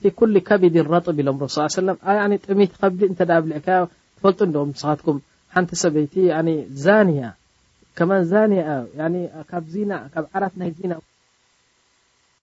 Speaker 1: ፊ ኩሊ ከቢዲን ረጥብ ኢሎም ረሱል ሰለላሁ ዓለይሂ ወሰለም፣ ያኒ ጥሚት ከብዲ እንተ ኣብሊዕካዮ ትፈልጡ እንዶ ንስኻትኩም ሓንቲ ሰበይቲ ያኒ ዛንያ ከማን ዛንያ ያኒ ካብ ዚና ካብ ዓራት ናይ ዚና